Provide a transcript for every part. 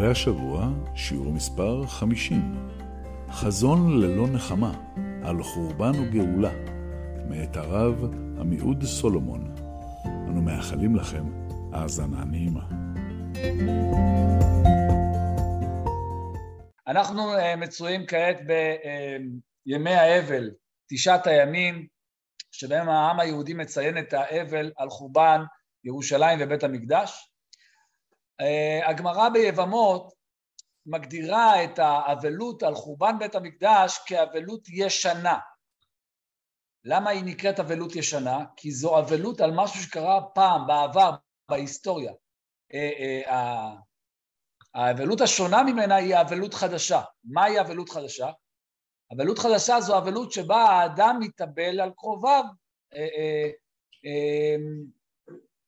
והשבוע שיעור מספר 50, חזון ללא נחמה, על חורבן וגאולה, מאת הרב עמיעוד סולומון. אנו מאחלים לכם האזנה נעימה. אנחנו מצויים כעת בימי האבל, תשעת הימים, שבהם העם היהודי מציין את האבל על חורבן ירושלים ובית המקדש. הגמרא ביבמות מגדירה את האבלות על חורבן בית המקדש כאבלות ישנה. למה היא נקראת אבלות ישנה? כי זו אבלות על משהו שקרה פעם, בעבר, בהיסטוריה. האבלות השונה ממנה היא אבלות חדשה. מהי אבלות חדשה? אבלות חדשה זו אבלות שבה האדם מתאבל על קרוביו.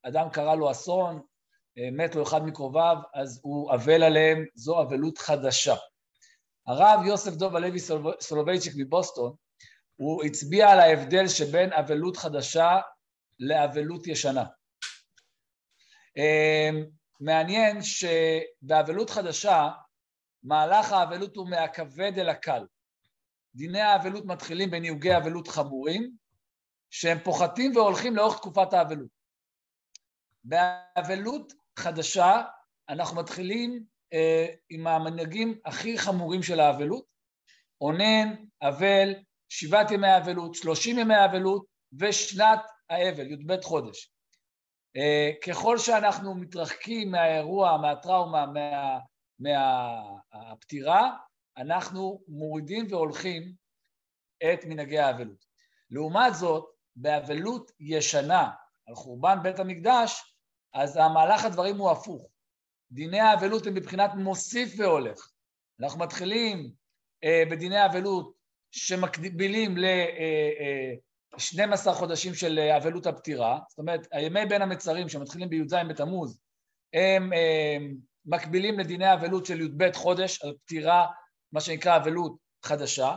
אדם קרא לו אסון, מת לו אחד מקרוביו, אז הוא אבל עליהם, זו אבלות חדשה. הרב יוסף דוב הלוי סולובייצ'יק מבוסטון, הוא הצביע על ההבדל שבין אבלות חדשה לאבלות ישנה. מעניין שבאבלות חדשה, מהלך האבלות הוא מהכבד אל הקל. דיני האבלות מתחילים בניהוגי אבלות חמורים, שהם פוחתים והולכים לאורך תקופת האבלות. באבלות חדשה אנחנו מתחילים אה, עם המנהגים הכי חמורים של האבלות, אונן, אבל, שבעת ימי האבלות, שלושים ימי האבלות ושנת האבל, י"ב חודש. אה, ככל שאנחנו מתרחקים מהאירוע, מהטראומה, מה, אנחנו מורידים והולכים את מנהגי האבלות. לעומת זאת, באבלות ישנה על חורבן בית המקדש, אז המהלך הדברים הוא הפוך. דיני האבלות הם מבחינת מוסיף והולך. אנחנו מתחילים אה, בדיני האבלות שמקבילים ל-12 אה, אה, חודשים של אבלות הפטירה, זאת אומרת, הימי בין המצרים שמתחילים בי"ז בתמוז, הם אה, מקבילים לדיני האבלות של י"ב חודש, על פטירה, מה שנקרא אבלות חדשה,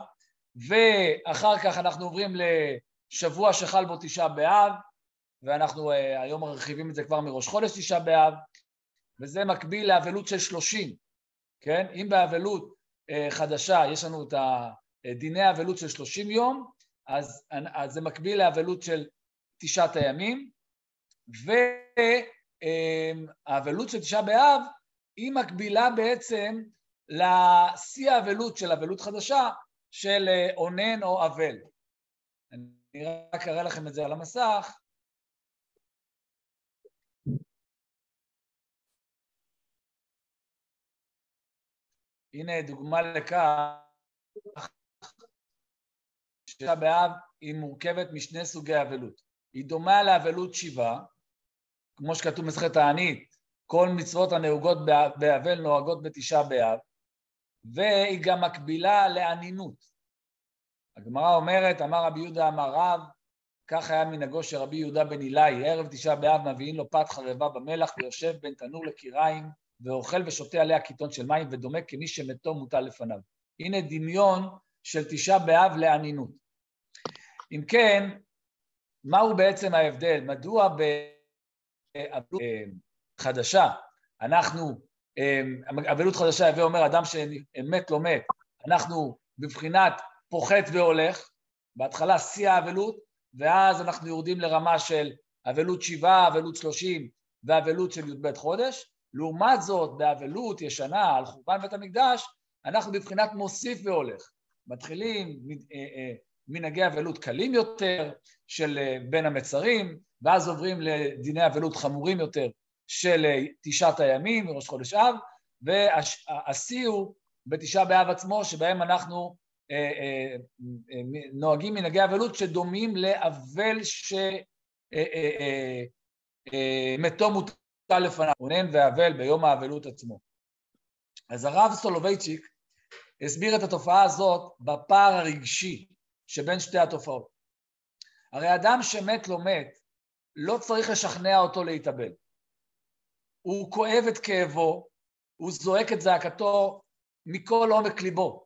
ואחר כך אנחנו עוברים לשבוע שחל בו תשעה באב, ואנחנו uh, היום מרחיבים את זה כבר מראש חודש תשעה באב, וזה מקביל לאבלות של שלושים, כן? אם באבלות uh, חדשה יש לנו את דיני האבלות של שלושים יום, אז, אז זה מקביל לאבלות של תשעת הימים, והאבלות של תשעה באב היא מקבילה בעצם לשיא האבלות של אבלות חדשה של אה, אונן או אבל. אני רק אראה לכם את זה על המסך. הנה דוגמה לכך שתשעה באב היא מורכבת משני סוגי אבלות. היא דומה לאבלות שיבה, כמו שכתוב במסכת תענית, כל מצוות הנהוגות באבל נוהגות בתשעה באב, והיא גם מקבילה לאנינות. הגמרא אומרת, אמר רבי יהודה אמר רב, כך היה מנהגו של רבי יהודה בן עילאי, ערב תשעה באב מביאים לו פת חרבה במלח ויושב בין תנור לקיריים ואוכל ושותה עליה קיטון של מים ודומה כמי שמתו מוטל לפניו. הנה דמיון של תשעה באב לאנינות. אם כן, מהו בעצם ההבדל? מדוע באבלות חדשה אנחנו, אבלות חדשה, הווה אומר אדם שמת לא מת, אנחנו בבחינת פוחת והולך, בהתחלה שיא האבלות, ואז אנחנו יורדים לרמה של אבלות שבעה, אבלות שלושים ואבלות של י"ב חודש, לעומת זאת, באבלות ישנה על חורבן בית המקדש, אנחנו בבחינת מוסיף והולך. מתחילים אה, אה, מנהגי אבלות קלים יותר של אה, בין המצרים, ואז עוברים לדיני אבלות חמורים יותר של תשעת הימים מראש חודש אב, והשיא הוא בתשעה באב עצמו, שבהם אנחנו נוהגים מנהגי אבלות שדומים לאבל שמתו מותר לפניו, רונן ואבל ביום האבלות עצמו. אז הרב סולובייצ'יק הסביר את התופעה הזאת בפער הרגשי שבין שתי התופעות. הרי אדם שמת לא מת, לא צריך לשכנע אותו להתאבל. הוא כואב את כאבו, הוא זועק את זעקתו מכל עומק ליבו.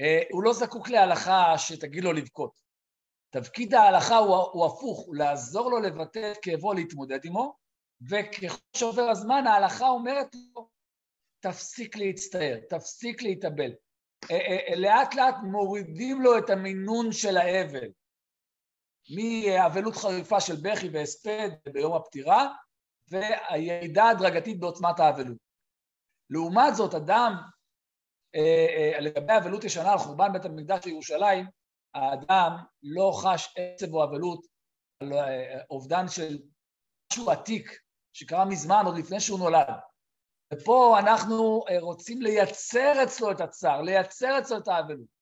אה, הוא לא זקוק להלכה שתגיד לו לבכות. תפקיד ההלכה הוא, הוא הפוך, הוא לעזור לו לבטא את כאבו, להתמודד עמו, וככל שעובר הזמן ההלכה אומרת לו, תפסיק להצטער, תפסיק להתאבל. אה, אה, לאט לאט מורידים לו את המינון של האבל, מאבלות חריפה של בכי והספד ביום הפטירה, והירידה הדרגתית בעוצמת האבלות. לעומת זאת, אדם, אה, לגבי אבלות ישנה על חורבן בית המקדש בירושלים, האדם לא חש עצב או אבלות על אובדן של משהו עתיק שקרה מזמן, עוד לפני שהוא נולד. ופה אנחנו אה, רוצים לייצר אצלו את הצער, לייצר אצלו את האבלות.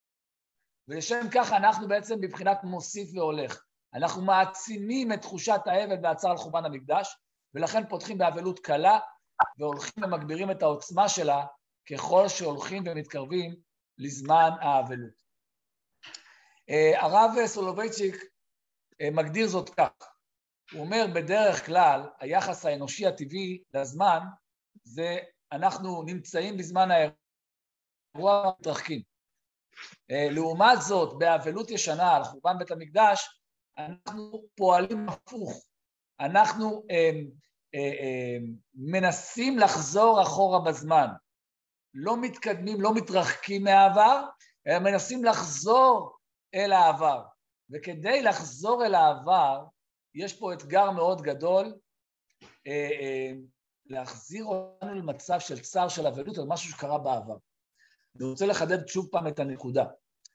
ולשם כך אנחנו בעצם בבחינת מוסיף והולך. אנחנו מעצימים את תחושת האבל והצער על חורבן המקדש, ולכן פותחים באבלות קלה, והולכים ומגבירים את העוצמה שלה ככל שהולכים ומתקרבים לזמן האבלות. אה, הרב סולובייצ'יק אה, מגדיר זאת כך, הוא אומר בדרך כלל היחס האנושי הטבעי לזמן זה אנחנו נמצאים בזמן האירוע מתרחקים. אה, לעומת זאת, באבלות ישנה על חורבן בית המקדש, אנחנו פועלים הפוך. אנחנו אה, אה, אה, מנסים לחזור אחורה בזמן. לא מתקדמים, לא מתרחקים מהעבר, אלא מנסים לחזור אל העבר. וכדי לחזור אל העבר, יש פה אתגר מאוד גדול, אה, אה, להחזיר אותנו למצב של צער של אבלות על משהו שקרה בעבר. אני רוצה לחדד שוב פעם את הנקודה.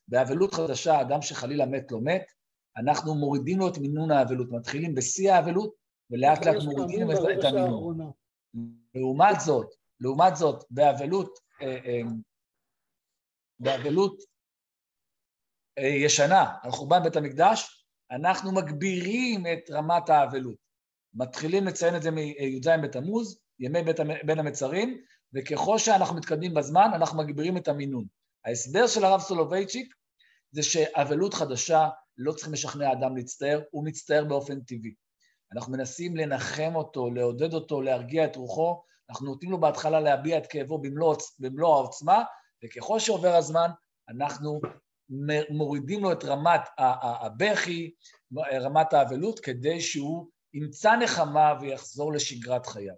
באבלות חדשה, אדם שחלילה מת לא מת, אנחנו מורידים לו את מינון האבלות, מתחילים בשיא האבלות, ולאט לאט מורידים את המינון. לעומת זאת, לעומת זאת, באבלות, אה, אה, באבלות ישנה, על חורבן בית המקדש, אנחנו מגבירים את רמת האבלות. מתחילים לציין את זה מי"ז בתמוז, ימי בית, בין המצרים, וככל שאנחנו מתקדמים בזמן, אנחנו מגבירים את המינון. ההסבר של הרב סולובייצ'יק זה שאבלות חדשה לא צריכים לשכנע אדם להצטער, הוא מצטער באופן טבעי. אנחנו מנסים לנחם אותו, לעודד אותו, להרגיע את רוחו, אנחנו נותנים לו בהתחלה להביע את כאבו במלוא, במלוא העוצמה, וככל שעובר הזמן, אנחנו מורידים לו את רמת הבכי, רמת האבלות, כדי שהוא ימצא נחמה ויחזור לשגרת חייו.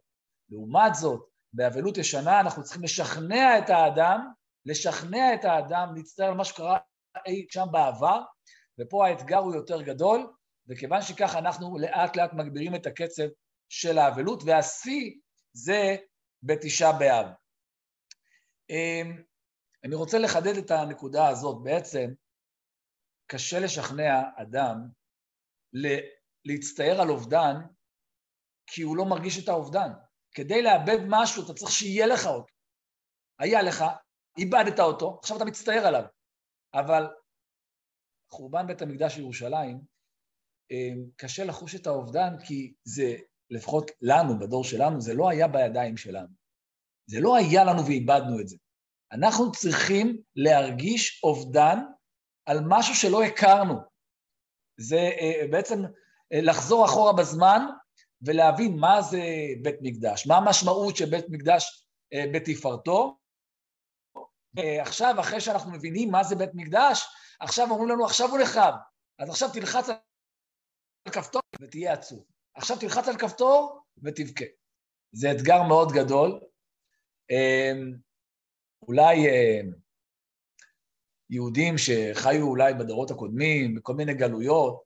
לעומת זאת, באבלות ישנה אנחנו צריכים לשכנע את האדם, לשכנע את האדם להצטער על מה שקרה אי שם בעבר, ופה האתגר הוא יותר גדול, וכיוון שכך אנחנו לאט לאט מגבירים את הקצב של האבלות, והשיא זה בתשעה באב. אני רוצה לחדד את הנקודה הזאת. בעצם קשה לשכנע אדם להצטער על אובדן כי הוא לא מרגיש את האובדן. כדי לאבד משהו אתה צריך שיהיה לך אותו. היה לך, איבדת אותו, עכשיו אתה מצטער עליו. אבל חורבן בית המקדש בירושלים, אה, קשה לחוש את האובדן כי זה, לפחות לנו, בדור שלנו, זה לא היה בידיים שלנו. זה לא היה לנו ואיבדנו את זה. אנחנו צריכים להרגיש אובדן על משהו שלא הכרנו. זה אה, בעצם אה, לחזור אחורה בזמן ולהבין מה זה בית מקדש, מה המשמעות של בית מקדש אה, בתפארתו. עכשיו, אחרי שאנחנו מבינים מה זה בית מקדש, עכשיו אומרים לנו, עכשיו הוא נחרב. אז עכשיו תלחץ על כפתור ותהיה עצוב. עכשיו תלחץ על כפתור ותבכה. זה אתגר מאוד גדול. אולי יהודים שחיו אולי בדורות הקודמים, בכל מיני גלויות,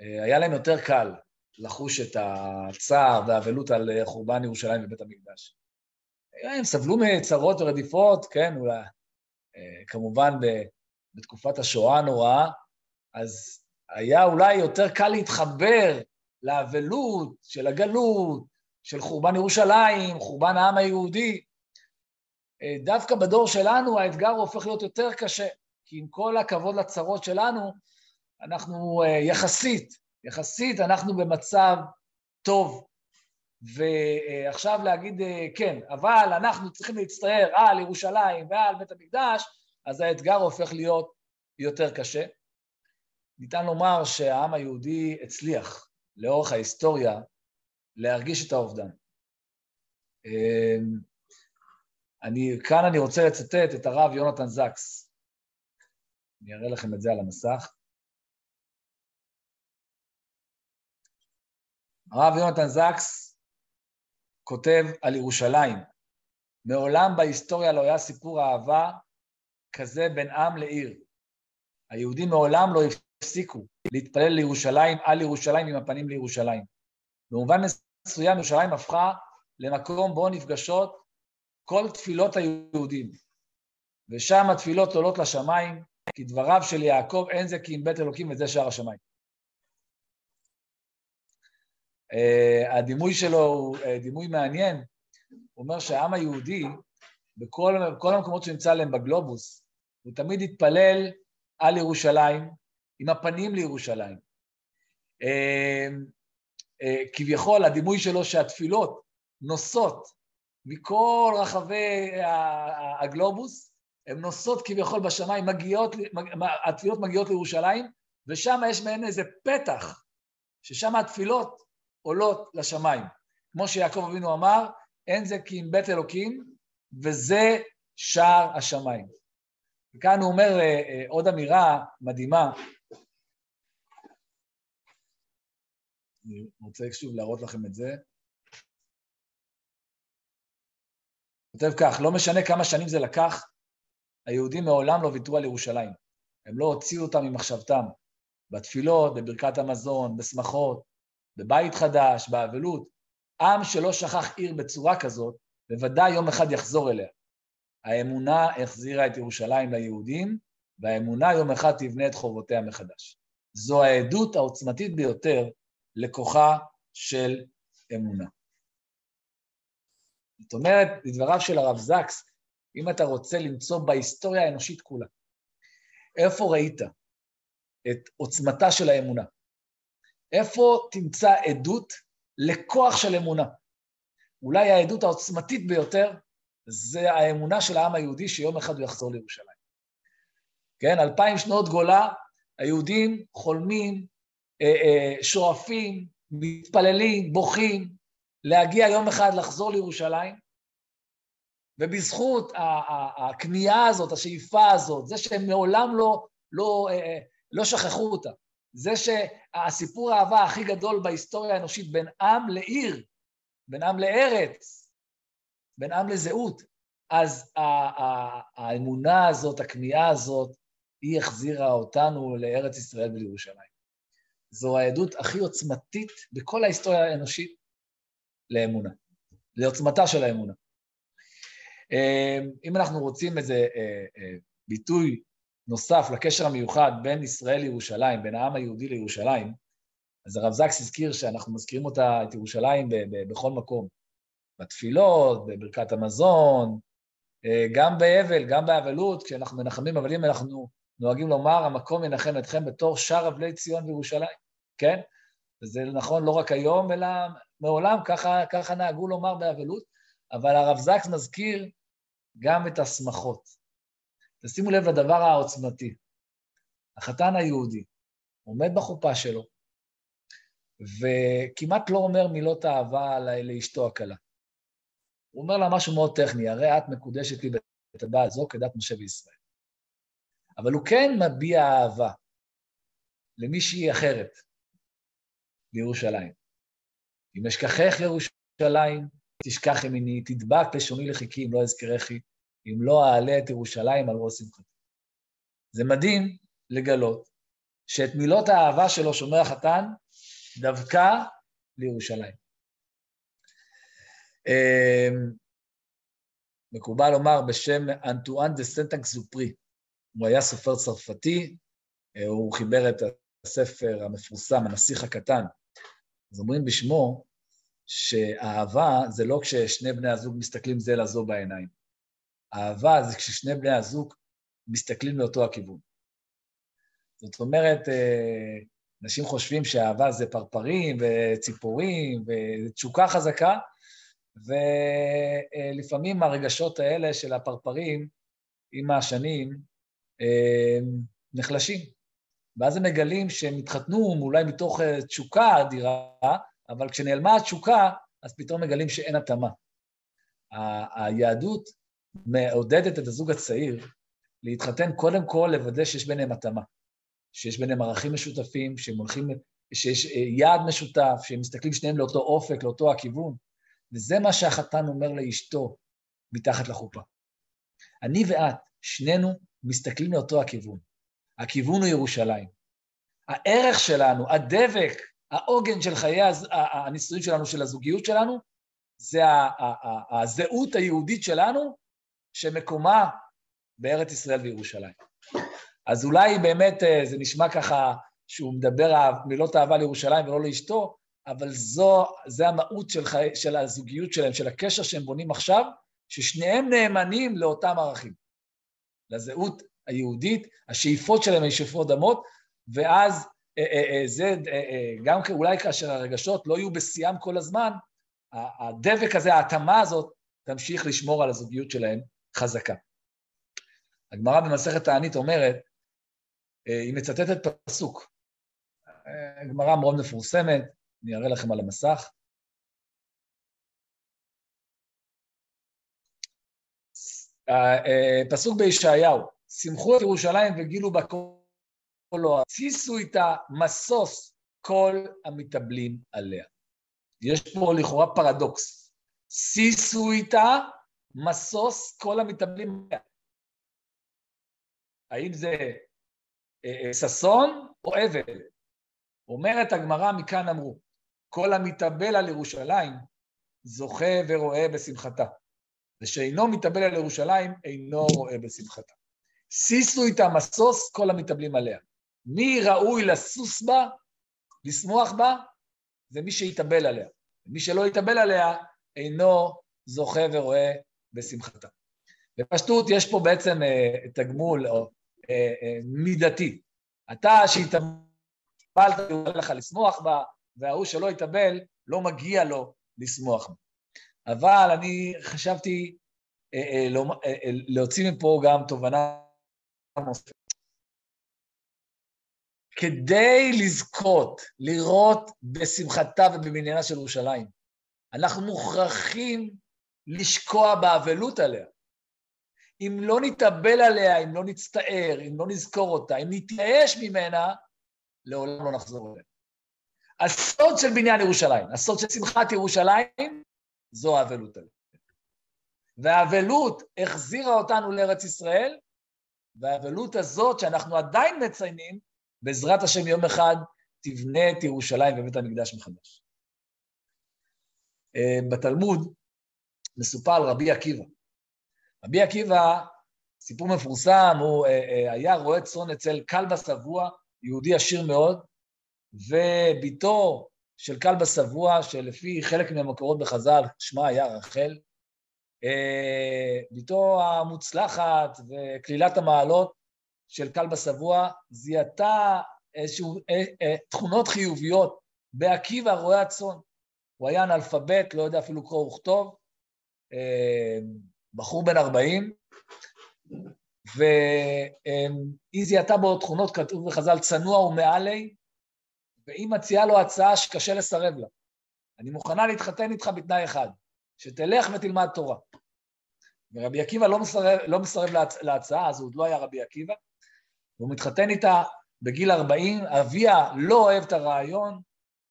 אה, היה להם יותר קל לחוש את הצער והאבלות על אה, חורבן ירושלים ובית המקדש. הם סבלו מצרות ורדיפות, כן, אולי, אה, כמובן בתקופת השואה הנוראה, אז היה אולי יותר קל להתחבר לאבלות של הגלות, של חורבן ירושלים, חורבן העם היהודי. דווקא בדור שלנו האתגר הופך להיות יותר קשה, כי עם כל הכבוד לצרות שלנו, אנחנו יחסית, יחסית אנחנו במצב טוב. ועכשיו להגיד כן, אבל אנחנו צריכים להצטער על ירושלים ועל בית המקדש, אז האתגר הופך להיות יותר קשה. ניתן לומר שהעם היהודי הצליח לאורך ההיסטוריה להרגיש את האובדן. אני, כאן אני רוצה לצטט את הרב יונתן זקס. אני אראה לכם את זה על המסך. הרב יונתן זקס כותב על ירושלים. מעולם בהיסטוריה לא היה סיפור אהבה כזה בין עם לעיר. היהודים מעולם לא הפסיקו להתפלל לירושלים, על ירושלים עם הפנים לירושלים. במובן מסוים ירושלים הפכה למקום בו נפגשות כל תפילות היהודים. ושם התפילות עולות לשמיים, כי דבריו של יעקב אין זה כי אם בית אלוקים וזה שער השמיים. Uh, הדימוי שלו הוא uh, דימוי מעניין, הוא אומר שהעם היהודי, בכל, המקומות שנמצא להם בגלובוס, הוא תמיד התפלל על ירושלים, עם הפנים לירושלים. Uh, uh, כביכול, הדימוי שלו שהתפילות נוסעות מכל רחבי הגלובוס, הן נוסעות כביכול בשמיים, מגיעות, התפילות מגיעות לירושלים, ושם יש מהן איזה פתח, ששם התפילות עולות לשמיים. כמו שיעקב אבינו אמר, אין זה כי אם בית אלוקים, וזה שער השמיים. וכאן הוא אומר אה, אה, עוד אמירה מדהימה. אני רוצה שוב להראות לכם את זה. כותב כך, לא משנה כמה שנים זה לקח, היהודים מעולם לא ויתרו על ירושלים. הם לא הוציאו אותם ממחשבתם. בתפילות, בברכת המזון, בשמחות, בבית חדש, באבלות. עם שלא שכח עיר בצורה כזאת, בוודאי יום אחד יחזור אליה. האמונה החזירה את ירושלים ליהודים, והאמונה יום אחד תבנה את חובותיה מחדש. זו העדות העוצמתית ביותר לכוחה של אמונה. זאת אומרת, לדבריו של הרב זקס, אם אתה רוצה למצוא בהיסטוריה האנושית כולה, איפה ראית את עוצמתה של האמונה? איפה תמצא עדות לכוח של אמונה? אולי העדות העוצמתית ביותר זה האמונה של העם היהודי שיום אחד הוא יחזור לירושלים. כן, אלפיים שנות גולה, היהודים חולמים, אה, אה, שואפים, מתפללים, בוכים, להגיע יום אחד לחזור לירושלים, ובזכות הכמיהה הזאת, השאיפה הזאת, זה שהם מעולם לא, לא, אה, אה, לא שכחו אותה, זה שהסיפור האהבה הכי גדול בהיסטוריה האנושית בין עם לעיר, בין עם לארץ, בין עם לזהות, אז האמונה הזאת, הכמיהה הזאת, היא החזירה אותנו לארץ ישראל ולירושלים. זו העדות הכי עוצמתית בכל ההיסטוריה האנושית, לאמונה, לעוצמתה של האמונה. אמ, אם אנחנו רוצים איזה אה, אה, ביטוי נוסף לקשר המיוחד בין ישראל לירושלים, בין העם היהודי לירושלים, אז הרב זקס הזכיר שאנחנו מזכירים אותה, את ירושלים, בכל מקום. בתפילות, בברכת המזון, אה, גם באבל, גם באבלות, כשאנחנו מנחמים אבלים, אנחנו נוהגים לומר, המקום ינחם אתכם בתור שאר אבלי ציון וירושלים, כן? וזה נכון לא רק היום, אלא מעולם, ככה, ככה נהגו לומר באבלות, אבל הרב זקס מזכיר גם את השמחות. תשימו לב לדבר העוצמתי. החתן היהודי עומד בחופה שלו, וכמעט לא אומר מילות אהבה לאשתו הכלה. הוא אומר לה משהו מאוד טכני, הרי את מקודשת לי בטבעת זו כדת משה וישראל. אבל הוא כן מביע אהבה למישהי אחרת, לירושלים. אם אשכחך ירושלים, תשכח ימיני, תדבק לשוני לחיכי אם לא אזכרכי, אם לא אעלה את ירושלים על ראש שמחתי. זה מדהים לגלות שאת מילות האהבה שלו שומר החתן דווקא לירושלים. אמ, מקובל לומר בשם אנטואן דה סנט-אכזופרי. הוא היה סופר צרפתי, אה, הוא חיבר את הספר המפורסם, הנסיך הקטן, אז אומרים בשמו שאהבה זה לא כששני בני הזוג מסתכלים זה לזו בעיניים. אהבה זה כששני בני הזוג מסתכלים לאותו הכיוון. זאת אומרת, אה, אנשים חושבים שאהבה זה פרפרים וציפורים ותשוקה חזקה, ולפעמים הרגשות האלה של הפרפרים עם השנים נחלשים. ואז הם מגלים שהם התחתנו אולי מתוך תשוקה אדירה, אבל כשנעלמה התשוקה, אז פתאום מגלים שאין התאמה. היהדות מעודדת את הזוג הצעיר להתחתן קודם כל לוודא שיש ביניהם התאמה, שיש ביניהם ערכים משותפים, שהם הולכים, שיש אה, יעד משותף, שהם מסתכלים שניהם לאותו אופק, לאותו הכיוון, וזה מה שהחתן אומר לאשתו מתחת לחופה. אני ואת, שנינו מסתכלים לאותו הכיוון. הכיוון הוא ירושלים. הערך שלנו, הדבק, העוגן של חיי הנישואים שלנו, של הזוגיות שלנו, זה הזהות היהודית שלנו, שמקומה בארץ ישראל וירושלים. אז אולי באמת אה, זה נשמע ככה שהוא מדבר מילות אהבה לירושלים ולא לאשתו, אבל זו, זה המהות של, חי, של הזוגיות שלהם, של הקשר שהם בונים עכשיו, ששניהם נאמנים לאותם ערכים. לזהות היהודית, השאיפות שלהם הן שאיפות דמות, ואז זה, גם אולי כאשר הרגשות לא יהיו בשיאם כל הזמן, הדבק הזה, ההתאמה הזאת, תמשיך לשמור על הזוגיות שלהם חזקה. הגמרא במסכת תענית אומרת, אה, היא מצטטת פסוק. גמרא מאוד מפורסמת, אני אראה לכם על המסך. אה, פסוק בישעיהו, שמחו את ירושלים וגילו בה כל לא, ציסו איתה משוש כל המתאבלים עליה. יש פה לכאורה פרדוקס. שישו איתה משוש כל המתאבלים עליה. האם זה אה, אה, ששון או אבל? אומרת הגמרא, מכאן אמרו, כל המתאבל על ירושלים זוכה ורואה בשמחתה, ושאינו מתאבל על ירושלים אינו רואה בשמחתה. שישו איתה משוש כל המתאבלים עליה. מי ראוי לסוס בה, לשמוח בה? זה מי שיתאבל עליה. מי שלא יתאבל עליה אינו זוכה ורואה בשמחתה. בפשטות יש פה בעצם אה, תגמול או אה, אה, מידתי. אתה שהתאבלת, יוכל לך לשמוח בה, וההוא שלא יתאבל, לא מגיע לו לשמוח בה. אבל אני חשבתי אה, לא, להוציא מפה גם תובנה נוספת. כדי לזכות, לראות בשמחתה ובבניינה של ירושלים, אנחנו מוכרחים לשקוע באבלות עליה. אם לא נתאבל עליה, אם לא נצטער, אם לא נזכור אותה, אם נתייאש ממנה, לעולם לא נחזור אליה. הסוד של בניין ירושלים, הסוד של שמחת ירושלים, זו האבלות עליה. והאבלות החזירה אותנו לארץ ישראל, והאבלות הזאת שאנחנו עדיין מציינים, בעזרת השם יום אחד תבנה את ירושלים ובית המקדש מחדש. אה, בתלמוד מסופר על רבי עקיבא. רבי עקיבא, סיפור מפורסם, הוא אה, אה, היה רועה צאן אצל כלבא שבוע, יהודי עשיר מאוד, וביתו של כלבא שבוע, שלפי חלק מהמקורות בחז"ל, שמה היה רחל, ביתו המוצלחת וכלילת המעלות של כלבא שבוע זיהתה איזשהן תכונות חיוביות בעקיבא רועה הצאן. הוא היה אנאלפבית, לא יודע אפילו קרוא וכתוב, בחור בן 40, והיא זיהתה בו תכונות, כתוב בחז"ל, צנוע ומעלי, והיא מציעה לו הצעה שקשה לסרב לה. אני מוכנה להתחתן איתך בתנאי אחד, שתלך ותלמד תורה. ורבי עקיבא לא מסרב, לא מסרב להצ... להצעה, אז הוא עוד לא היה רבי עקיבא, והוא מתחתן איתה בגיל 40, אביה לא אוהב את הרעיון,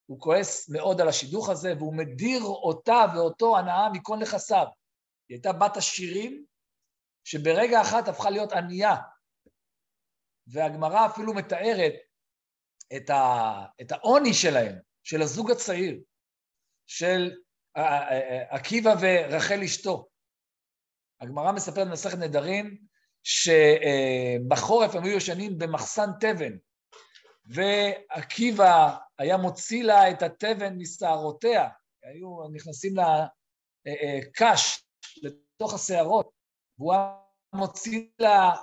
הוא כועס מאוד על השידוך הזה, והוא מדיר אותה ואותו הנאה מכל נכסיו. היא הייתה בת עשירים, שברגע אחת הפכה להיות ענייה. והגמרא אפילו מתארת את, ה, את העוני שלהם, של הזוג הצעיר, של עקיבא ורחל אשתו. הגמרא מספרת במסכת נדרים שבחורף הם היו ישנים במחסן תבן, ועקיבא היה מוציא לה את התבן משערותיה, היו נכנסים לקש לתוך השערות, והוא היה מוציא לה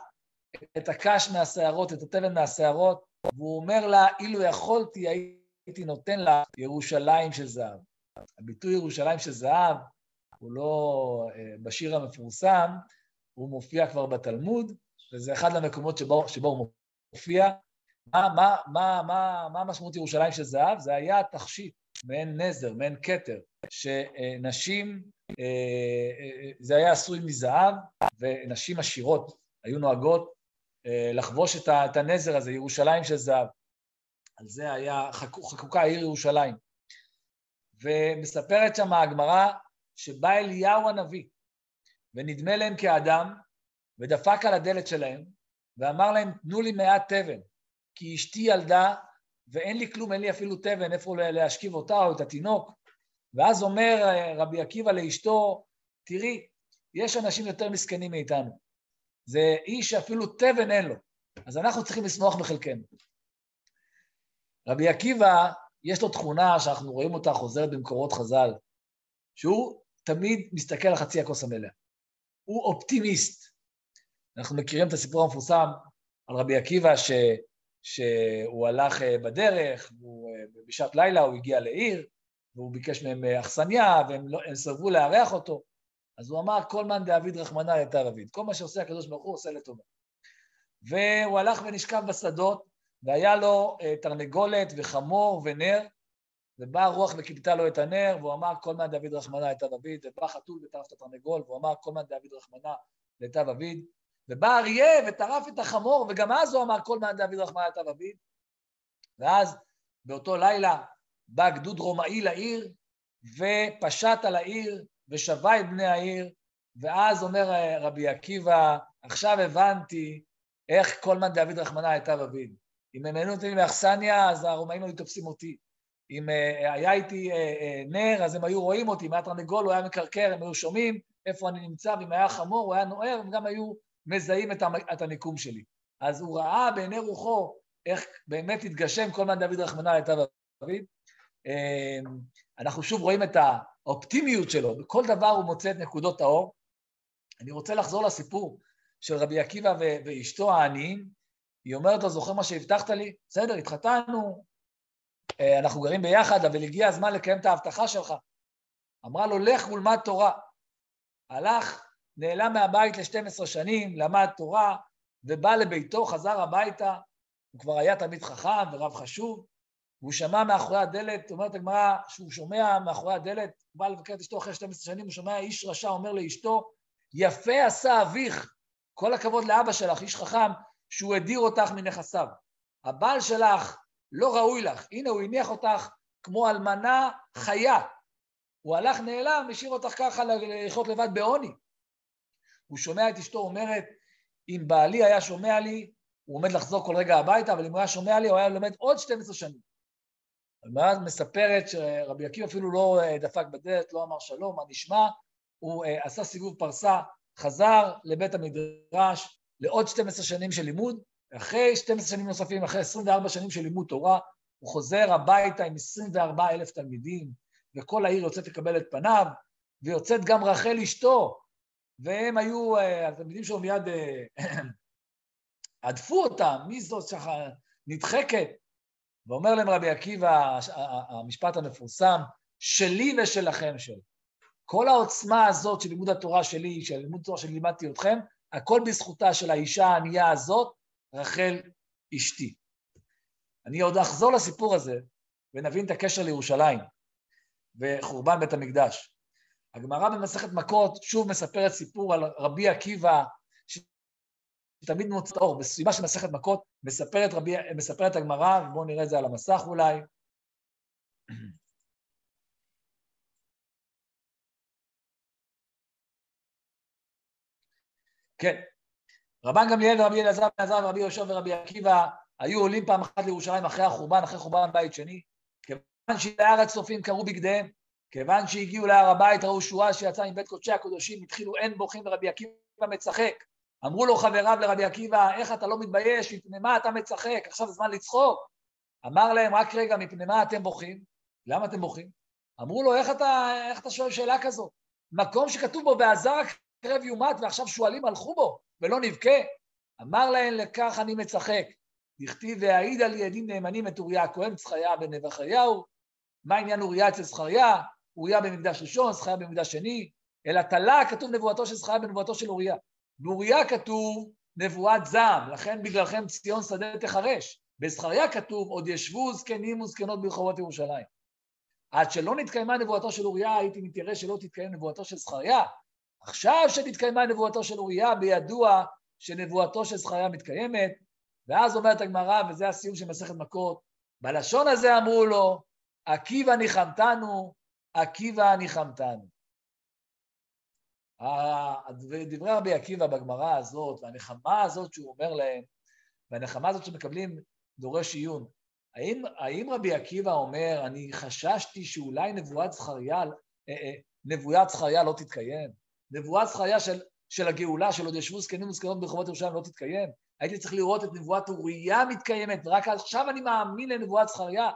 את הקש מהשערות, את התבן מהשערות, והוא אומר לה, אילו יכולתי, הייתי נותן לה ירושלים של זהב. הביטוי ירושלים של זהב הוא לא אה, בשיר המפורסם, הוא מופיע כבר בתלמוד, וזה אחד המקומות שבו, שבו הוא מופיע. מה, מה, מה, מה, מה משמעות ירושלים של זהב? זה היה תכשיט, מעין נזר, מעין כתר, שנשים, אה, אה, זה היה עשוי מזהב, ונשים עשירות היו נוהגות לחבוש את הנזר הזה, ירושלים של זהב. על זה היה חקוקה העיר ירושלים. ומספרת שם הגמרא שבא אליהו הנביא, ונדמה להם כאדם, ודפק על הדלת שלהם, ואמר להם, תנו לי מעט תבן, כי אשתי ילדה, ואין לי כלום, אין לי אפילו תבן, איפה להשכיב אותה או את התינוק. ואז אומר אה, רבי עקיבא לאשתו, תראי, יש אנשים יותר מסכנים מאיתנו. זה איש שאפילו תבן אין לו, אז אנחנו צריכים לשמוח בחלקנו. רבי עקיבא, יש לו תכונה שאנחנו רואים אותה חוזרת במקורות חז"ל, שהוא תמיד מסתכל על חצי הכוס המלאה. הוא אופטימיסט. אנחנו מכירים את הסיפור המפורסם על רבי עקיבא, ש, שהוא הלך אה, בדרך, והוא, אה, בשעת לילה הוא הגיע לעיר, והוא ביקש מהם אה, אכסניה, והם לא, סרבו לארח אותו. אז הוא אמר, כל מאן דאביד רחמנא יתר אביד. כל מה שעושה הקדוש ברוך הוא עושה לטובה. והוא הלך ונשכב בשדות, והיה לו תרנגולת וחמור ונר, ובאה רוח וכיבתה לו את הנר, והוא אמר כל מה דוד רחמנא את דוד, ובא חתול וטרף את התרנגול, והוא אמר כל מה דוד רחמנא לטב אביד, ובא אריה וטרף את החמור, וגם אז הוא אמר כל מה דוד רחמנא לטב אביד, ואז באותו לילה בא גדוד רומאי לעיר, ופשט על העיר, ושבה את בני העיר, ואז אומר רבי עקיבא, עכשיו הבנתי איך כל מה דוד רחמנא לטב אביד. אם הם היו נותנים לי אכסניה, אז הרומאים היו תופסים אותי. אם אה, היה איתי אה, אה, נר, אז הם היו רואים אותי, אם היה תרנגול, הוא היה מקרקר, הם היו שומעים איפה אני נמצא, ואם היה חמור, הוא היה נוער, הם גם היו מזהים את המיקום שלי. אז הוא ראה בעיני רוחו איך באמת התגשם כל מה דוד רחמנא הייתה דוד. אנחנו שוב רואים את האופטימיות שלו, בכל דבר הוא מוצא את נקודות האור. אני רוצה לחזור לסיפור של רבי עקיבא ואשתו העניים. היא אומרת לו, זוכר מה שהבטחת לי? בסדר, התחתנו, אנחנו גרים ביחד, אבל הגיע הזמן לקיים את ההבטחה שלך. אמרה לו, לך ולמד תורה. הלך, נעלם מהבית ל-12 שנים, למד תורה, ובא לביתו, חזר הביתה, הוא כבר היה תמיד חכם ורב חשוב, והוא שמע מאחורי הדלת, אומרת הגמרא, שהוא שומע מאחורי הדלת, הוא בא לבקר את אשתו אחרי 12 שנים, הוא שומע איש רשע אומר לאשתו, יפה עשה אביך, כל הכבוד לאבא שלך, איש חכם, שהוא הדיר אותך מנכסיו. הבעל שלך לא ראוי לך. הנה, הוא הניח אותך כמו אלמנה חיה. הוא הלך, נעלם, השאיר אותך ככה לחיות לבד בעוני. הוא שומע את אשתו אומרת, אם בעלי היה שומע לי, הוא עומד לחזור כל רגע הביתה, אבל אם הוא היה שומע לי, הוא היה לומד עוד 12 שנים. ואז מספרת שרבי עקיבא אפילו לא אה, דפק בדלת, לא אמר שלום, מה נשמע, הוא אה, עשה סיבוב פרסה, חזר לבית המדרש לעוד 12 שנים של לימוד, אחרי 12 שנים נוספים, אחרי 24 שנים של לימוד תורה, הוא חוזר הביתה עם 24 אלף תלמידים, וכל העיר יוצאת לקבל את פניו, ויוצאת גם רחל אשתו, והם היו, אה, התלמידים שלו מיד אה, הדפו אותם, מי זאת שכה נדחקת? ואומר להם רבי עקיבא, המשפט המפורסם, שלי ושלכם של. כל העוצמה הזאת של לימוד התורה שלי, של לימוד התורה שלימדתי אתכם, הכל בזכותה של האישה הענייה הזאת, רחל אשתי. אני עוד אחזור לסיפור הזה ונבין את הקשר לירושלים וחורבן בית המקדש. הגמרא במסכת מכות שוב מספרת סיפור על רבי עקיבא, שתמיד מוצא אור. בסביבה של מסכת מכות מספרת, רבי, מספרת הגמרא, ובואו נראה את זה על המסך אולי. כן, רבן גמליאל ורבי אלעזר בן עזר ורבי יהושע ורבי עקיבא היו עולים פעם אחת לירושלים אחרי החורבן, אחרי חורבן בית שני. כיוון שלהר הצופים קראו בגדיהם, כיוון שהגיעו להר הבית ראו שורה שיצאה מבית קודשי הקודשים, התחילו אין בוכים ורבי עקיבא מצחק. אמרו לו חבריו לרבי עקיבא, איך אתה לא מתבייש, מפני מה אתה מצחק, עכשיו זמן לצחוק. אמר להם, רק רגע, מפני מה אתם בוכים? למה אתם בוכים? אמרו לו, איך אתה, איך אתה שואל שאלה כזאת? מקום שכתוב בו, ועזר הקרב יומת ועכשיו שועלים הלכו בו, ולא נבכה? אמר להם, לכך אני מצחק, דכתיב והעיד על ידים נאמנים את אוריה הכהן, זכריה בן נבחיהו. מה עניין אוריה אצל זכריה? אוריה במקדש ראשון, זכריה במקדש שני. אלא תלה כתוב נבואתו של זכריה בנבואתו של אוריה. באוריה כתוב נבואת זעם, לכן בגללכם ציון שדה תחרש. בזכריה כתוב עוד ישבו זקנים וזקנות ברחובות ירושלים. עד שלא נתקיימה נבואתו של אוריה, הייתי מתיירא שלא תתקיים נבואתו של זכריה. עכשיו שנתקיימה נבואתו של אוריה, בידוע שנבואתו של זכריה מתקיימת, ואז אומרת הגמרא, וזה הסיום של מסכת מכות, בלשון הזה אמרו לו, עקיבא ניחמתנו, עקיבא ניחמתנו. דברי רבי עקיבא בגמרא הזאת, והנחמה הזאת שהוא אומר להם, והנחמה הזאת שמקבלים דורש עיון, האם, האם רבי עקיבא אומר, אני חששתי שאולי נבואת זכריה, אה, אה, נבואת זכריה לא תתקיים? נבואת זכריה של, של הגאולה, של עוד ישבו זקנים וזקנות ברחובות ירושלים לא תתקיים? הייתי צריך לראות את נבואת אוריה מתקיימת, ורק עכשיו אני מאמין לנבואת זכריה.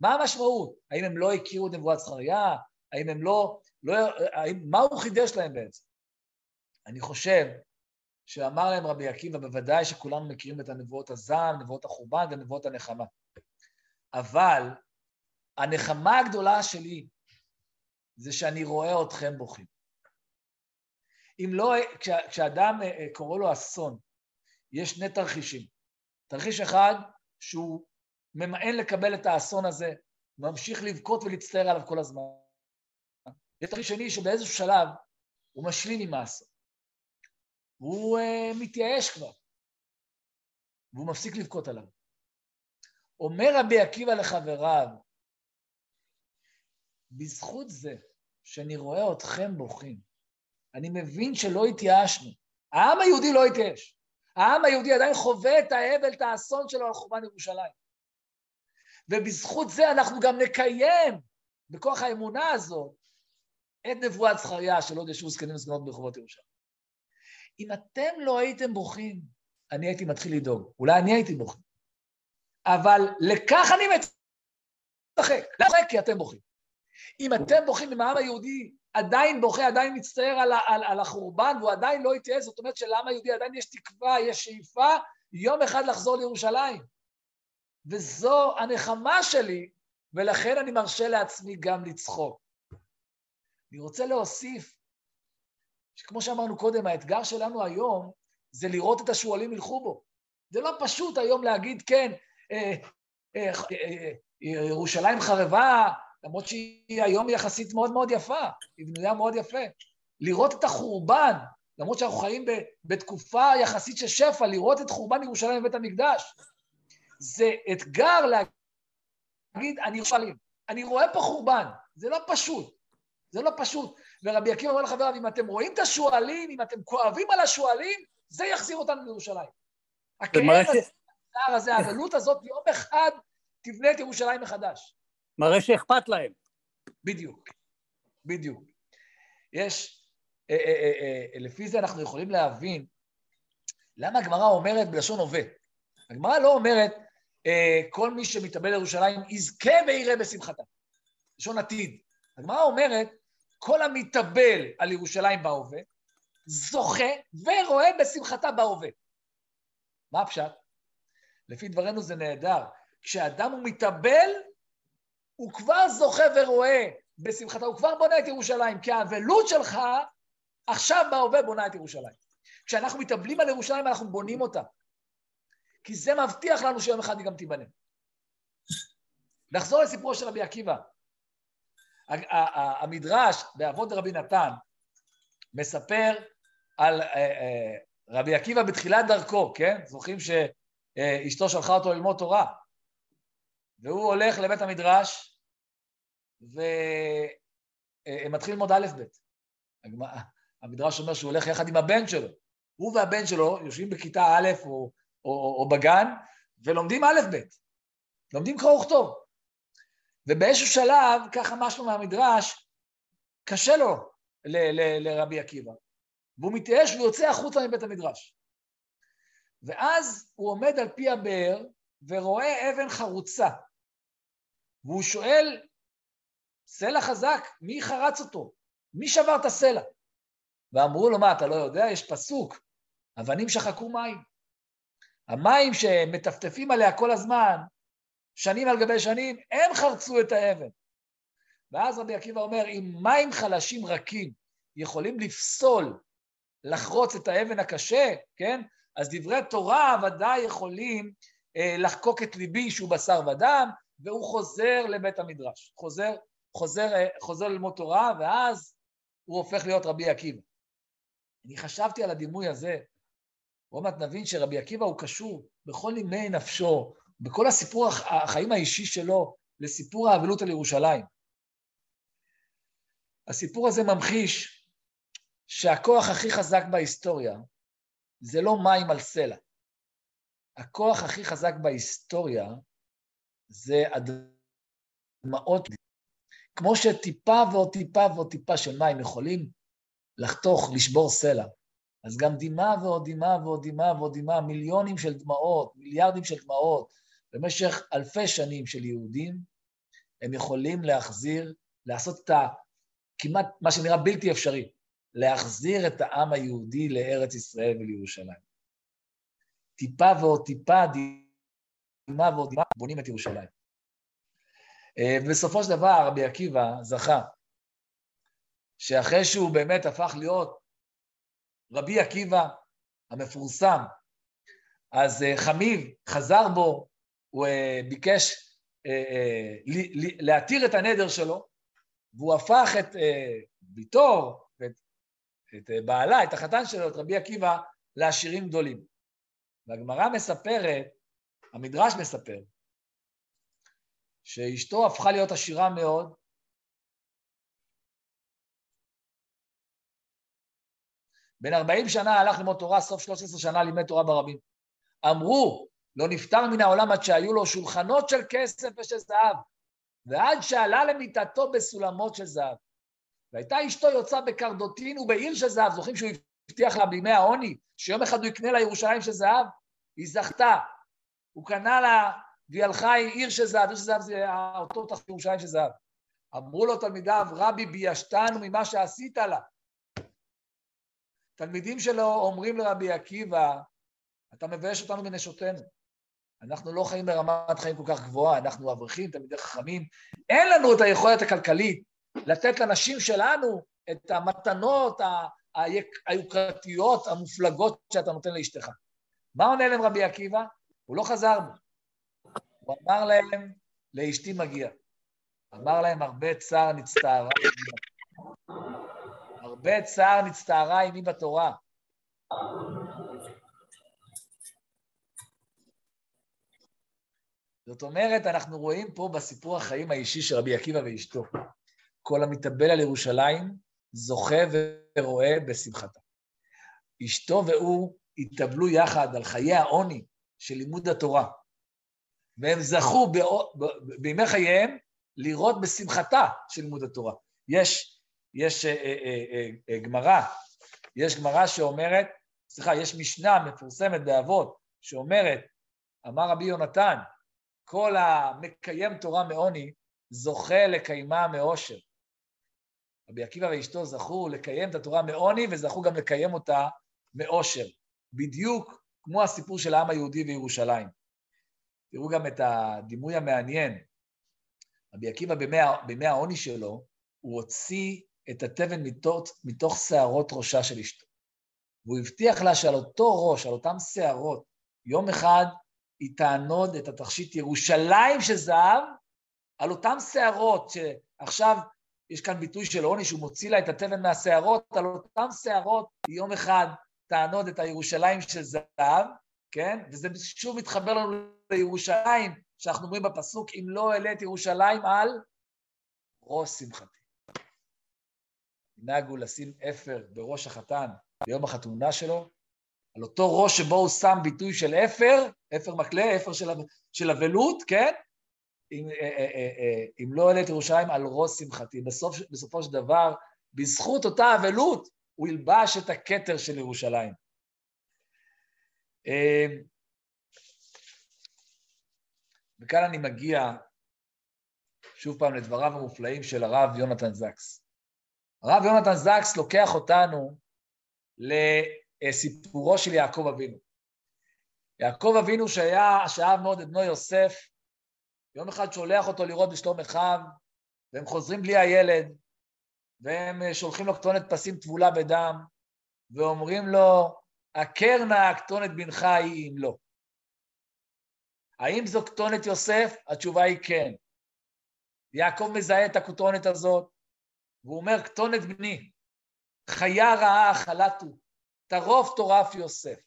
מה המשמעות? האם הם לא הכירו את נבואת זכריה? האם הם לא... לא האם, מה הוא חידש להם בעצם? אני חושב שאמר להם רבי עקיבא, בוודאי שכולנו מכירים את הנבואות הזעם, נבואות החורבן ונבואות הנחמה. אבל הנחמה הגדולה שלי זה שאני רואה אתכם בוכים. אם לא, כשאדם אה, אה, קורא לו אסון, יש שני תרחישים. תרחיש אחד, שהוא ממאן לקבל את האסון הזה, ממשיך לבכות ולהצטער עליו כל הזמן. יש תרחיש שני שבאיזשהו שלב הוא משלים עם האסון. הוא uh, מתייאש כבר, והוא מפסיק לבכות עליו. אומר רבי עקיבא לחבריו, בזכות זה שאני רואה אתכם בוכים, אני מבין שלא התייאשנו. העם היהודי לא התייאש. העם היהודי עדיין חווה את האבל, את האסון שלו על חורבן ירושלים. ובזכות זה אנחנו גם נקיים, בכוח האמונה הזאת, את נבואת זכריה של עוד ישבו זקנים וזקנות ברחובות ירושלים. אם אתם לא הייתם בוכים, אני הייתי מתחיל לדאוג. אולי אני הייתי בוכה. אבל לכך אני מצחק. למה? כי אתם בוכים. אם אתם בוכים, אם העם היהודי עדיין בוכה, עדיין מצטער על, על, על החורבן, והוא עדיין לא התייעץ, זאת אומרת שלעם היהודי עדיין יש תקווה, יש שאיפה, יום אחד לחזור לירושלים. וזו הנחמה שלי, ולכן אני מרשה לעצמי גם לצחוק. אני רוצה להוסיף, שכמו שאמרנו קודם, האתגר שלנו היום זה לראות את השועלים ילכו בו. זה לא פשוט היום להגיד, כן, אה, אה, אה, ירושלים חרבה, למרות שהיא היום יחסית מאוד מאוד יפה, היא בנויה מאוד יפה. לראות את החורבן, למרות שאנחנו חיים בתקופה יחסית של שפע, לראות את חורבן ירושלים בבית המקדש, זה אתגר להגיד, אני ירושלים, אני רואה פה חורבן, זה לא פשוט, זה לא פשוט. ורבי עקיבא אומר לחבריו, אם אתם רואים את השועלים, אם אתם כואבים על השועלים, זה יחזיר אותנו לירושלים. הכאב הזה, הזה, הגלות הזאת, יום אחד תבנה את ירושלים מחדש. מראה שאכפת להם. בדיוק, בדיוק. יש, אה, אה, אה, לפי זה אנחנו יכולים להבין למה הגמרא אומרת בלשון הווה. הגמרא לא אומרת, כל מי שמתאבל לירושלים יזכה ויראה בשמחתה. לשון עתיד. הגמרא אומרת, כל המתאבל על ירושלים בהווה, זוכה ורואה בשמחתה בהווה. מה הפשט? לפי דברינו זה נהדר. כשאדם הוא מתאבל, הוא כבר זוכה ורואה בשמחתה, הוא כבר בונה את ירושלים, כי האבלות שלך עכשיו בהווה בונה את ירושלים. כשאנחנו מתאבלים על ירושלים, אנחנו בונים אותה. כי זה מבטיח לנו שיום אחד היא גם תיבנה. נחזור לסיפורו של רבי עקיבא. המדרש באבות רבי נתן מספר על אה, אה, רבי עקיבא בתחילת דרכו, כן? זוכרים שאשתו שלחה אותו ללמוד תורה, והוא הולך לבית המדרש ומתחיל ללמוד א' ב'. המדרש אומר שהוא הולך יחד עם הבן שלו. הוא והבן שלו יושבים בכיתה א' או, או, או בגן ולומדים א' ב', לומדים קרוא וכתוב. ובאיזשהו שלב, ככה משהו מהמדרש, קשה לו לרבי עקיבא, והוא מתייאש ויוצא החוצה מבית המדרש. ואז הוא עומד על פי הבאר ורואה אבן חרוצה, והוא שואל, סלע חזק, מי חרץ אותו? מי שבר את הסלע? ואמרו לו, מה, אתה לא יודע? יש פסוק, אבנים שחקו מים. המים שמטפטפים עליה כל הזמן, שנים על גבי שנים, הם חרצו את האבן. ואז רבי עקיבא אומר, אם מים חלשים רכים יכולים לפסול, לחרוץ את האבן הקשה, כן? אז דברי תורה ודאי יכולים לחקוק את ליבי שהוא בשר ודם, והוא חוזר לבית המדרש. חוזר, חוזר, אה, חוזר ללמוד תורה, ואז הוא הופך להיות רבי עקיבא. אני חשבתי על הדימוי הזה, עוד מעט נבין שרבי עקיבא הוא קשור בכל נימי נפשו, בכל הסיפור החיים האישי שלו, לסיפור האבלות על ירושלים. הסיפור הזה ממחיש שהכוח הכי חזק בהיסטוריה זה לא מים על סלע. הכוח הכי חזק בהיסטוריה זה הדמעות. כמו שטיפה ועוד טיפה ועוד טיפה של מים יכולים לחתוך, לשבור סלע, אז גם דמעה ועוד דמעה ועוד דמעה ועוד דמעה, מיליונים של דמעות, מיליארדים של דמעות, במשך אלפי שנים של יהודים, הם יכולים להחזיר, לעשות את ה... כמעט מה שנראה בלתי אפשרי, להחזיר את העם היהודי לארץ ישראל ולירושלים. טיפה ועוד טיפה, דמעה ועוד דמעה, בונים את ירושלים. אה, ובסופו של דבר רבי עקיבא זכה שאחרי שהוא באמת הפך להיות רבי עקיבא המפורסם, אז אה, חמיב חזר בו, הוא אה, ביקש להתיר את הנדר שלו, והוא הפך את ביתו את בעלה, את החתן שלו, את רבי עקיבא, לעשירים גדולים. והגמרא מספרת, המדרש מספר, שאשתו הפכה להיות עשירה מאוד, בן 40 שנה הלך ללמוד תורה, סוף 13 שנה לימד תורה ברבים. אמרו, לא נפטר מן העולם עד שהיו לו שולחנות של כסף ושל זהב, ועד שעלה למיטתו בסולמות של זהב. והייתה אשתו יוצאה בקרדוטין ובעיר של זהב, זוכרים שהוא הבטיח לה בימי העוני, שיום אחד הוא יקנה לה ירושלים של זהב? היא זכתה. הוא קנה לה, והיא הלכה עם עיר של זהב, עיר של זהב זה אותו תחת ירושלים של זהב. אמרו לו תלמידיו, רבי ביישתנו ממה שעשית לה. תלמידים שלו אומרים לרבי עקיבא, אתה מבייש אותנו מנשותינו. אנחנו לא חיים ברמת חיים כל כך גבוהה, אנחנו אברכים, תלמידי חכמים. אין לנו את היכולת הכלכלית לתת לנשים שלנו את המתנות היוקרתיות, המופלגות שאתה נותן לאשתך. מה עונה להם רבי עקיבא? הוא לא חזר בו. הוא אמר להם, לאשתי מגיע. אמר להם, הרבה צער נצטערה הרבה צער נצטערה עימי בתורה. זאת אומרת, אנחנו רואים פה בסיפור החיים האישי של רבי עקיבא ואשתו. כל המתאבל על ירושלים זוכה ורואה בשמחתה. אשתו והוא התאבלו יחד על חיי העוני של לימוד התורה, והם זכו בימי חייהם לראות בשמחתה של לימוד התורה. יש, יש אה, אה, אה, אה, גמרא, יש גמרא שאומרת, סליחה, יש משנה מפורסמת באבות שאומרת, אמר רבי יונתן, כל המקיים תורה מעוני זוכה לקיימה מאושר. רבי עקיבא ואשתו זכו לקיים את התורה מעוני וזכו גם לקיים אותה מאושר, בדיוק כמו הסיפור של העם היהודי וירושלים. תראו גם את הדימוי המעניין. רבי עקיבא בימי, בימי העוני שלו, הוא הוציא את התבן מתוך, מתוך שערות ראשה של אשתו. והוא הבטיח לה שעל אותו ראש, על אותם שערות, יום אחד היא תענוד את התכשיט ירושלים של זהב על אותם שערות שעכשיו יש כאן ביטוי של עוני שהוא מוציא לה את התבן מהשערות, על אותן שערות יום אחד תענוד את הירושלים של זהב, כן? וזה שוב מתחבר לנו לירושלים, שאנחנו אומרים בפסוק, אם לא אעלה את ירושלים על ראש שמחתי. נהגו לשים אפר בראש החתן ביום החתונה שלו, על אותו ראש שבו הוא שם ביטוי של אפר, אפר מקלה, אפר של אבלות, כן? אם, אה, אה, אה, אם לא אעלה את ירושלים על ראש שמחתי. בסוף, בסופו של דבר, בזכות אותה אבלות, הוא ילבש את הכתר של ירושלים. וכאן אני מגיע שוב פעם לדבריו המופלאים של הרב יונתן זקס. הרב יונתן זקס לוקח אותנו לסיפורו של יעקב אבינו. יעקב אבינו שהיה, שאהב מאוד את בנו יוסף, יום אחד שולח אותו לראות בשלום אחיו, והם חוזרים בלי הילד, והם אה, שולחים לו כתונת פסים טבולה בדם, ואומרים לו, עקר נא כתונת בנך היא אם לא. האם זו כתונת יוסף? התשובה היא כן. יעקב מזהה את הכתונת הזאת, והוא אומר, כתונת בני, חיה רעה חלתו, טרוף טורף יוסף.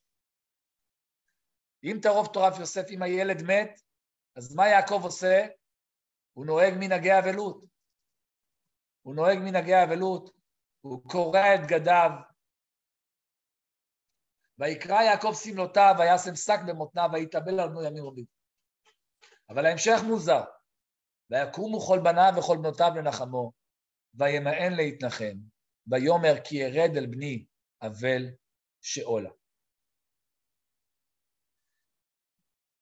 אם טרוף טורף יוסף, אם הילד מת, אז מה יעקב עושה? הוא נוהג מנהגי אבלות. הוא נוהג מנהגי אבלות, הוא קורע את בגדיו. ויקרא יעקב שמלותיו, וישם שק במותניו, ויתאבל על בנו ימים רבים. אבל ההמשך מוזר. ויקומו כל בניו וכל בנותיו לנחמו, וימאן להתנחם, ויאמר כי ירד אל בני אבל שאולה.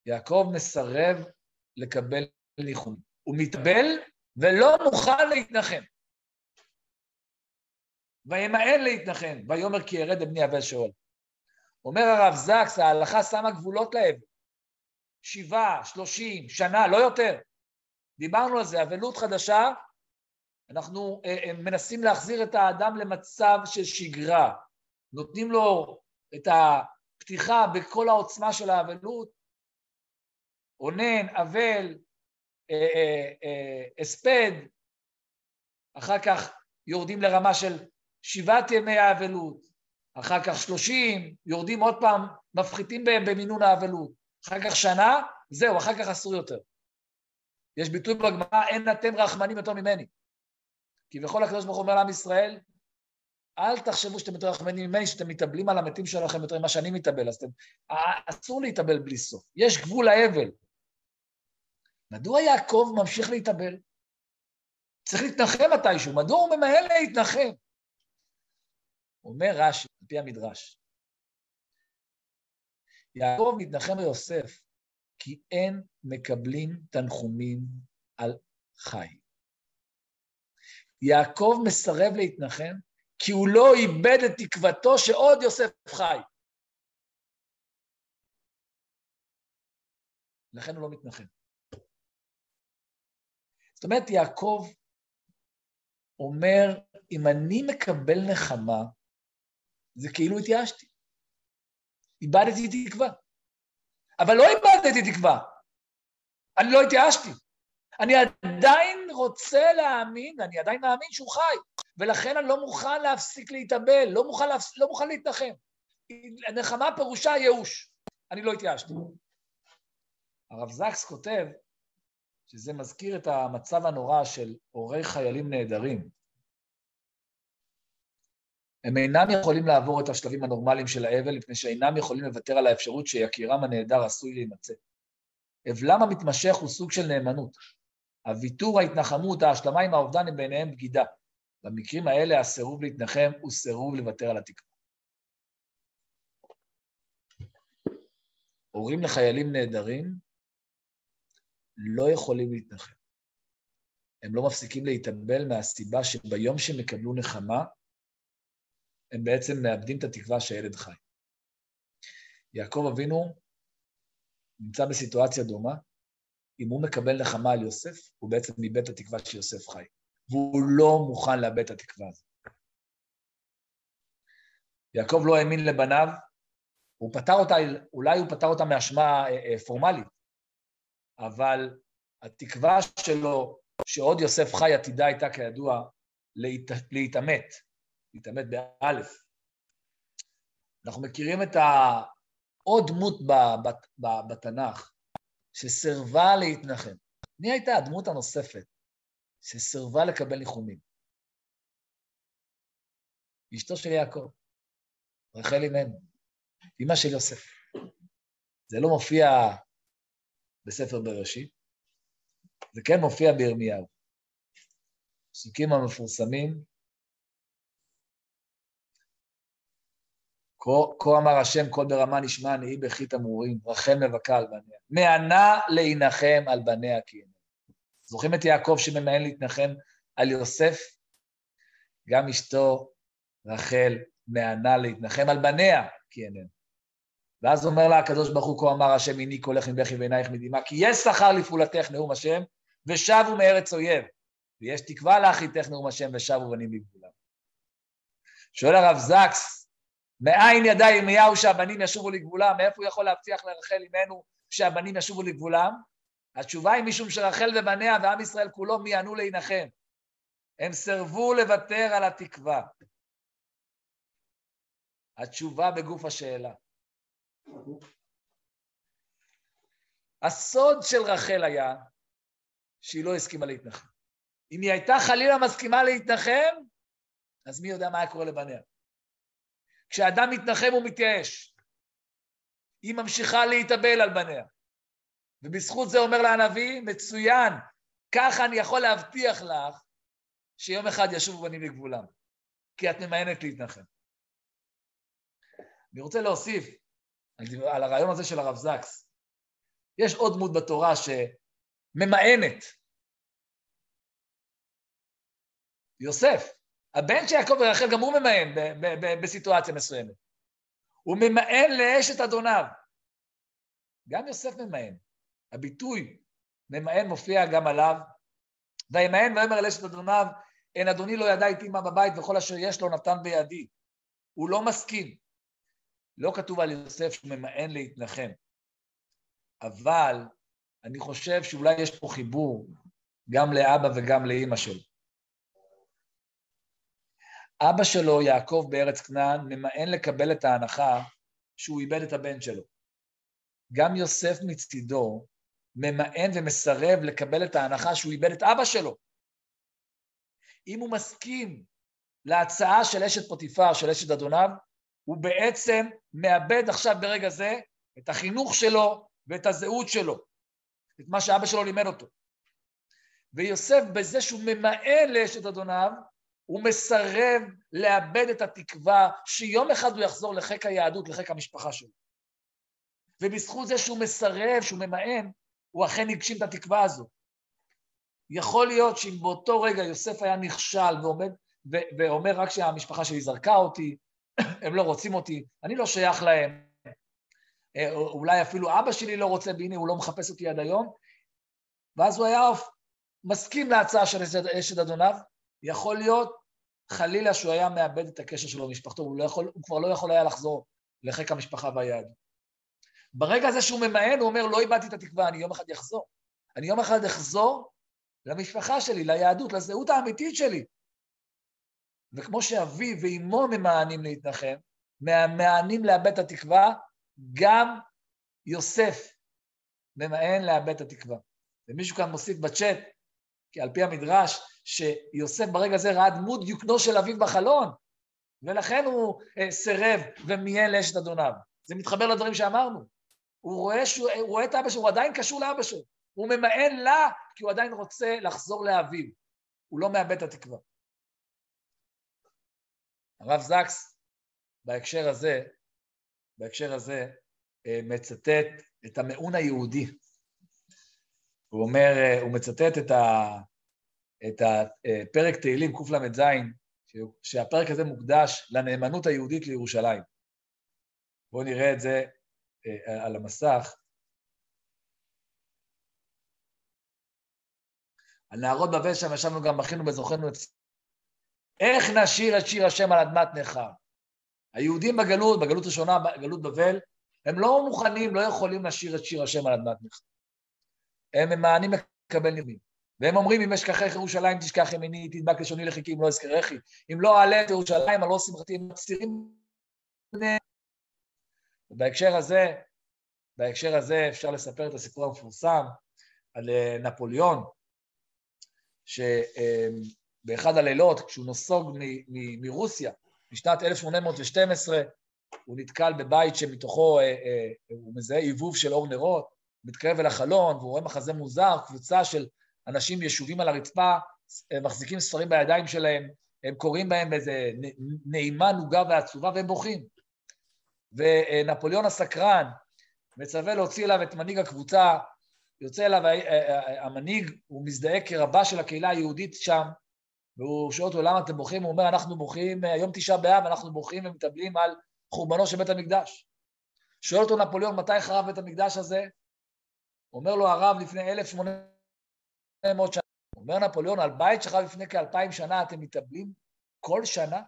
יעקב מסרב לקבל ניחום. הוא מתאבל ולא מוכן להתנחם. וימאן להתנחם, ויאמר כי ירד אל בני אבל שאולה. אומר הרב זקס, ההלכה שמה גבולות לאבל. שבעה, שלושים, שנה, לא יותר. דיברנו על זה, אבלות חדשה, אנחנו אה, אה, מנסים להחזיר את האדם למצב של שגרה, נותנים לו את הפתיחה בכל העוצמה של האבלות, אונן, אבל, אה, הספד, אחר כך יורדים לרמה של שבעת ימי האבלות, אחר כך שלושים, יורדים עוד פעם, מפחיתים בהם במינון האבלות, אחר כך שנה, זהו, אחר כך אסור יותר. יש ביטוי בגמרא, אין אתם רחמנים יותר ממני. כביכול הקדוש ברוך הוא אומר לעם ישראל, אל תחשבו שאתם יותר רחמנים ממני, שאתם מתאבלים על המתים שלכם יותר ממה שאני מתאבל, אז אתם... אסור להתאבל בלי סוף. יש גבול האבל. מדוע יעקב ממשיך להתאבל? צריך להתנחם מתישהו, מדוע הוא ממהר להתנחם? אומר רש"י, על פי המדרש, יעקב מתנחם ביוסף, כי אין מקבלים תנחומים על חי. יעקב מסרב להתנחם, כי הוא לא איבד את תקוותו שעוד יוסף חי. לכן הוא לא מתנחם. זאת אומרת, יעקב אומר, אם אני מקבל נחמה, זה כאילו התייאשתי. איבדתי תקווה. אבל לא איבדתי תקווה. אני לא התייאשתי. אני עדיין רוצה להאמין, אני עדיין מאמין שהוא חי, ולכן אני לא מוכן להפסיק להתאבל, לא מוכן, להפס... לא מוכן להתנחם. נחמה פירושה ייאוש. אני לא התייאשתי. הרב זקס כותב שזה מזכיר את המצב הנורא של הורי חיילים נהדרים. הם אינם יכולים לעבור את השלבים הנורמליים של האבל, מפני שאינם יכולים לוותר על האפשרות שיקירם הנהדר עשוי להימצא. אבלם המתמשך הוא סוג של נאמנות. הוויתור, ההתנחמות, ההשלמה עם האובדן הם בעיניהם בגידה. במקרים האלה הסירוב להתנחם הוא סירוב לוותר על התקווה. הורים לחיילים נהדרים לא יכולים להתנחם. הם לא מפסיקים להתאבל מהסיבה שביום שהם יקבלו נחמה, הם בעצם מאבדים את התקווה שהילד חי. יעקב אבינו נמצא בסיטואציה דומה, אם הוא מקבל נחמה על יוסף, הוא בעצם איבד את התקווה שיוסף חי. והוא לא מוכן לאבד את התקווה הזאת. יעקב לא האמין לבניו, הוא פתר אותה, אולי הוא פתר אותה מאשמה אה, אה, פורמלית, אבל התקווה שלו שעוד יוסף חי עתידה הייתה כידוע להת, להתעמת, להתעמת באלף. אנחנו מכירים את העוד דמות בתנ"ך, שסירבה להתנחם. מי הייתה הדמות הנוספת שסירבה לקבל ניחומים? אשתו של יעקב, רחל אימנו, אמא של יוסף. זה לא מופיע בספר בראשית, זה כן מופיע בירמיהו. פסוקים המפורסמים כה אמר השם, קול ברמה נשמע, נהי בכי תמרורים, רחל מבכה על בניה. מענה להנחם על בניה כי אינם. זוכרים את יעקב שממאן להתנחם על יוסף? גם אשתו, רחל, מענה להתנחם על בניה כי אינם. ואז אומר לה הקדוש ברוך הוא, כה אמר השם, הני קולך מבכי ועינייך מדמעה, כי יש שכר לפעולתך, נאום השם, ושבו מארץ אויב, ויש תקווה לאחיתך, נאום השם, ושבו בנים לגבולם. שואל הרב זקס, מאין ידע ירמיהו שהבנים ישובו לגבולם? מאיפה הוא יכול להבטיח לרחל אמנו שהבנים ישובו לגבולם? התשובה היא משום שרחל ובניה ועם ישראל כולו מיענו להנחם. הם סירבו לוותר על התקווה. התשובה בגוף השאלה. הסוד של רחל היה שהיא לא הסכימה להתנחם. אם היא הייתה חלילה מסכימה להתנחם, אז מי יודע מה היה קורה לבניה. כשאדם מתנחם הוא מתייאש. היא ממשיכה להתאבל על בניה. ובזכות זה אומר לה הנביא, מצוין, ככה אני יכול להבטיח לך שיום אחד ישובו בנים לגבולם, כי את ממאנת להתנחם. אני רוצה להוסיף על הרעיון הזה של הרב זקס. יש עוד דמות בתורה שממאנת. יוסף, הבן של יעקב ורחל, גם הוא ממאן בסיטואציה מסוימת. הוא ממאן לאשת אדוניו. גם יוסף ממאן. הביטוי ממאן מופיע גם עליו. וימאן ויאמר אל אשת אדוניו, אין אדוני לא ידע איתי מה בבית וכל אשר יש לו נתן בידי. הוא לא מסכים. לא כתוב על יוסף שהוא ממאן להתנחם, אבל אני חושב שאולי יש פה חיבור גם לאבא וגם לאימא שלו. אבא שלו, יעקב בארץ כנען, ממאן לקבל את ההנחה שהוא איבד את הבן שלו. גם יוסף מצידו ממאן ומסרב לקבל את ההנחה שהוא איבד את אבא שלו. אם הוא מסכים להצעה של אשת פוטיפר, של אשת אדוניו, הוא בעצם מאבד עכשיו ברגע זה את החינוך שלו ואת הזהות שלו, את מה שאבא שלו לימד אותו. ויוסף, בזה שהוא ממאן לאשת אדוניו, הוא מסרב לאבד את התקווה שיום אחד הוא יחזור לחיק היהדות, לחיק המשפחה שלו. ובזכות זה שהוא מסרב, שהוא ממאן, הוא אכן הגשים את התקווה הזו. יכול להיות שאם באותו רגע יוסף היה נכשל ועומד, ואומר רק שהמשפחה שלי זרקה אותי, הם לא רוצים אותי, אני לא שייך להם, אה, אולי אפילו אבא שלי לא רוצה, והנה הוא לא מחפש אותי עד היום, ואז הוא היה מסכים להצעה של אשת אדוניו, יכול להיות חלילה שהוא היה מאבד את הקשר שלו למשפחתו, הוא, לא יכול, הוא כבר לא יכול היה לחזור לחיק המשפחה והיהדות. ברגע הזה שהוא ממאן, הוא אומר, לא איבדתי את התקווה, אני יום אחד אחזור. אני יום אחד אחזור למשפחה שלי, ליהדות, לזהות האמיתית שלי. וכמו שאבי ואימו ממאנים להתנחם, ממאנים לאבד את התקווה, גם יוסף ממאן לאבד את התקווה. ומישהו כאן מוסיף בצ'אט, כי על פי המדרש, שיוסף ברגע זה ראה דמות דיוקנו של אביו בחלון, ולכן הוא אה, סירב ומיין לאשת אדוניו. זה מתחבר לדברים שאמרנו. הוא רואה, שהוא, הוא רואה את אבא שלו, הוא עדיין קשור לאבא שלו. הוא ממאן לה, כי הוא עדיין רוצה לחזור לאביו. הוא לא מאבד את התקווה. הרב זקס בהקשר הזה, בהקשר הזה, אה, מצטט את המעון היהודי. הוא אומר, אה, הוא מצטט את, ה, את הפרק תהילים קל"ז, שהפרק הזה מוקדש לנאמנות היהודית לירושלים. בואו נראה את זה אה, על המסך. על נערות בבל שם ישבנו גם, בכינו בזוכנו את איך נשיר את שיר השם על אדמת נכר? היהודים בגלות, בגלות ראשונה, בגלות בבל, הם לא מוכנים, לא יכולים לשיר את שיר השם על אדמת נכר. הם ממאנים לקבל נרמים. והם אומרים, אם אשכחך ירושלים תשכח ימיני, תדבק לשוני לחיכי, אם לא אזכרכי. אם לא אעלה את ירושלים, על לא שמחתי, הם מסירים בהקשר הזה, בהקשר הזה אפשר לספר את הסיפור המפורסם על אה, נפוליאון, ש... אה, באחד הלילות, כשהוא נסוג מרוסיה, בשנת 1812, הוא נתקל בבית שמתוכו אה, אה, הוא מזהה עיבוב של אור נרות, מתקרב אל החלון, והוא רואה מחזה מוזר, קבוצה של אנשים ישובים על הרצפה, מחזיקים ספרים בידיים שלהם, הם קוראים בהם באיזה נעימה, נוגה ועצובה, והם בוכים. ונפוליאון הסקרן מצווה להוציא אליו את מנהיג הקבוצה, יוצא אליו אה, המנהיג, הוא מזדהה כרבה של הקהילה היהודית שם, והוא שואל אותו למה אתם בוכים, הוא אומר אנחנו בוכים, היום תשעה באב אנחנו בוכים ומתאבלים על חורבנו של בית המקדש. שואל אותו נפוליאון, מתי חרב בית המקדש הזה? אומר לו הרב, לפני 1,800 שנה. אומר נפוליאון, על בית שחרב לפני כאלפיים שנה אתם מתאבלים כל שנה?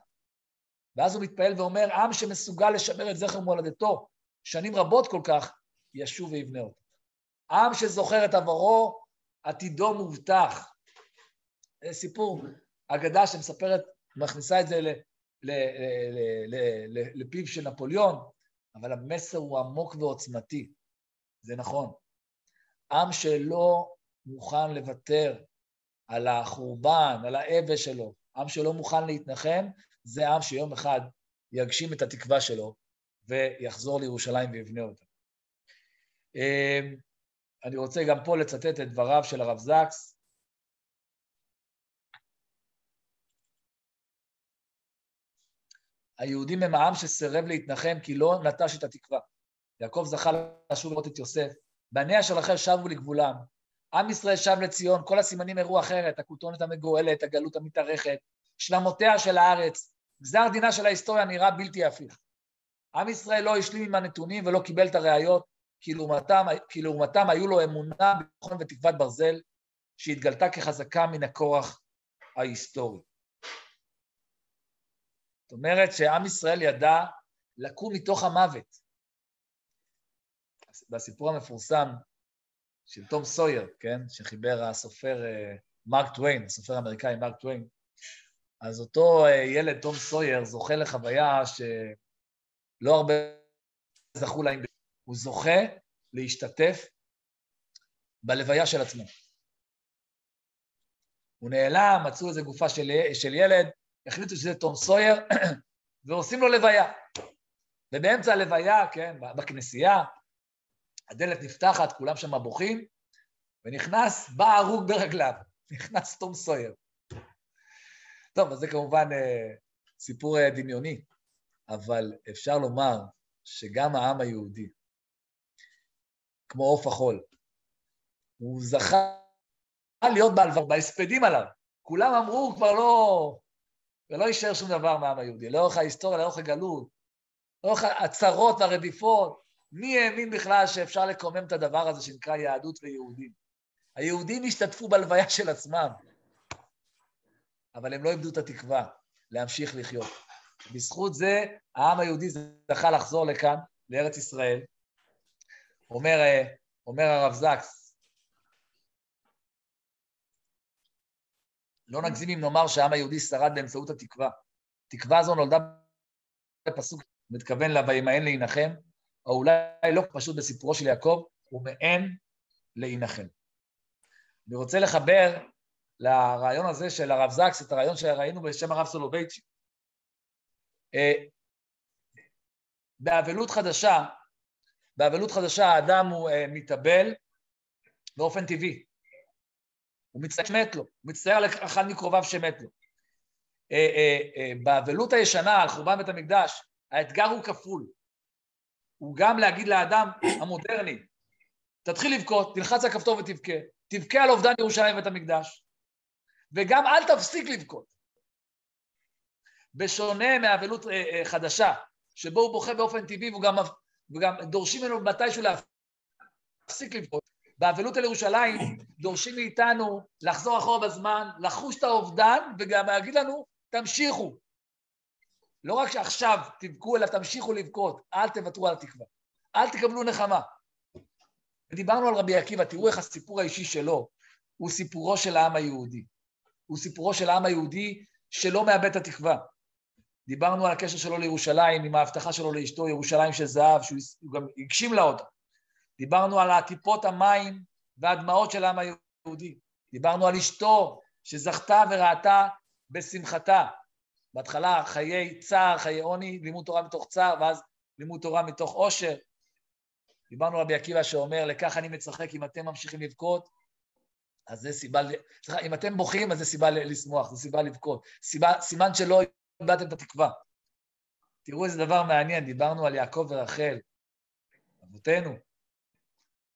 ואז הוא מתפעל ואומר, עם שמסוגל לשמר את זכר מולדתו שנים רבות כל כך, ישוב ויבנה אותו. עם שזוכר את עברו, עתידו מובטח. זה סיפור, אגדה שמספרת, מכניסה את זה לפיו של נפוליאון, אבל המסר הוא עמוק ועוצמתי. זה נכון. עם שלא מוכן לוותר על החורבן, על האבל שלו, עם שלא מוכן להתנחם, זה עם שיום אחד יגשים את התקווה שלו ויחזור לירושלים ויבנה אותה. אמ, אני רוצה גם פה לצטט את דבריו של הרב זקס. היהודים הם העם שסירב להתנחם כי לא נטש את התקווה. יעקב זכה לשוב לראות את יוסף. בניה של רחל שבו לגבולם. עם ישראל שב לציון, כל הסימנים הראו אחרת, הכותונת המגואלת, הגלות המתארכת, שלמותיה של הארץ, גזר דינה של ההיסטוריה נראה בלתי הפיך. עם ישראל לא השלים עם הנתונים ולא קיבל את הראיות, כי לעומתם, כי לעומתם היו לו אמונה, ביטחון ותקוות ברזל, שהתגלתה כחזקה מן הכורח ההיסטורי. זאת אומרת שעם ישראל ידע לקום מתוך המוות. בסיפור המפורסם של תום סויר, כן, שחיבר הסופר אה, מרק טוויין, הסופר האמריקאי מרק טוויין, אז אותו אה, ילד, תום סויר, זוכה לחוויה שלא הרבה זכו לה, הוא זוכה להשתתף בלוויה של עצמו. הוא נעלם, מצאו איזו גופה של, של ילד, החליטו שזה תום סויר, ועושים לו לוויה. ובאמצע הלוויה, כן, בכנסייה, הדלת נפתחת, כולם שם בוכים, ונכנס, בא הרוג ברגליו, נכנס תום סויר. טוב, אז זה כמובן אה, סיפור אה, דמיוני, אבל אפשר לומר שגם העם היהודי, כמו עוף החול, הוא זכה להיות בהלווה, בהספדים עליו. כולם אמרו, כבר לא... ולא יישאר שום דבר מהעם היהודי. לאורך ההיסטוריה, לאורך הגלות, לאורך הצרות והרדיפות, מי האמין בכלל שאפשר לקומם את הדבר הזה שנקרא יהדות ויהודים? היהודים השתתפו בהלוויה של עצמם, אבל הם לא איבדו את התקווה להמשיך לחיות. בזכות זה, העם היהודי זכה לחזור לכאן, לארץ ישראל. אומר, אה, אומר הרב זקס, לא נגזים אם נאמר שהעם היהודי שרד באמצעות התקווה. תקווה זו נולדה בפסוק מתכוון לה, וימאן להנחם, או אולי לא פשוט בסיפורו של יעקב, ומאן להנחם. אני רוצה לחבר לרעיון הזה של הרב זקס, את הרעיון שראינו בשם הרב סולובייצ'י. אה, באבלות חדשה, באבלות חדשה האדם הוא אה, מתאבל באופן טבעי. הוא שמת לו, הוא מצטער על אחד מקרוביו שמת לו. אה, באבלות הישנה, על חורבן בית המקדש, האתגר הוא כפול. הוא גם להגיד לאדם המודרני, תתחיל לבכות, תלחץ על כפתור ותבכה, תבכה על אובדן ירושלים ובית המקדש, וגם אל תפסיק לבכות. בשונה מאבלות אה, אה, חדשה, שבו הוא בוכה באופן טבעי וגם, וגם דורשים ממנו מתישהו להפסיק לבכות. באבלות על ירושלים דורשים מאיתנו לחזור אחורה בזמן, לחוש את האובדן וגם להגיד לנו, תמשיכו. לא רק שעכשיו תבכו, אלא תמשיכו לבכות, אל תוותרו על התקווה. אל תקבלו נחמה. ודיברנו על רבי עקיבא, תראו איך הסיפור האישי שלו הוא סיפורו של העם היהודי. הוא סיפורו של העם היהודי שלא מאבד את התקווה. דיברנו על הקשר שלו לירושלים, עם ההבטחה שלו לאשתו, ירושלים של זהב, שהוא גם הגשים לה אותה. דיברנו על הטיפות המים והדמעות של העם היהודי. דיברנו על אשתו שזכתה וראתה בשמחתה. בהתחלה חיי צער, חיי עוני, לימוד תורה מתוך צער, ואז לימוד תורה מתוך עושר. דיברנו על רבי עקיבא שאומר, לכך אני מצחק אם אתם ממשיכים לבכות, אז זה סיבה, סליחה, אם אתם בוכים, אז זה סיבה לשמוח, זה סיבה לבכות. סיבה, סימן שלא איבדתם את התקווה. תראו איזה דבר מעניין, דיברנו על יעקב ורחל, אבותינו,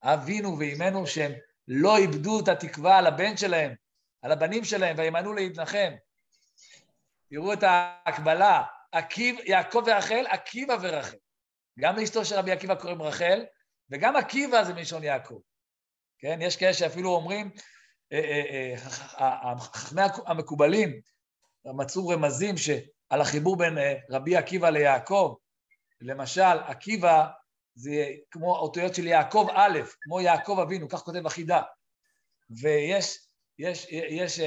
אבינו ואימנו, שהם לא איבדו את התקווה על הבן שלהם, על הבנים שלהם, וימנו להתנחם. תראו את ההקבלה, עקיב, יעקב ורחל, עקיבא ורחל. גם לאשתו של רבי עקיבא קוראים רחל, וגם עקיבא זה מלשון יעקב. כן, יש כאלה שאפילו אומרים, חכמי המקובלים מצאו רמזים על החיבור בין רבי עקיבא ליעקב. למשל, עקיבא זה כמו האותיות של יעקב א', כמו יעקב אבינו, כך כותב החידה. ויש יש, יש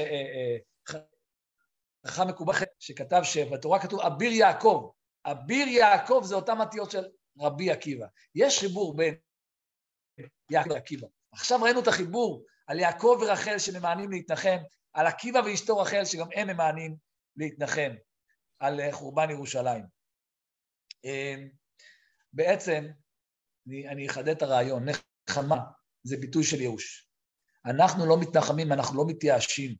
חכם מקובל שכתב שבתורה כתוב אביר יעקב. אביר יעקב זה אותם אותיות של רבי עקיבא. יש חיבור בין יעקב ועקיבא. עכשיו ראינו את החיבור על יעקב ורחל שממאנים להתנחם, על עקיבא ואשתו רחל שגם הם ממאנים להתנחם על חורבן ירושלים. אמ, בעצם, אני, אני אחדד את הרעיון, נחמה זה ביטוי של ייאוש. אנחנו לא מתנחמים, אנחנו לא מתייאשים.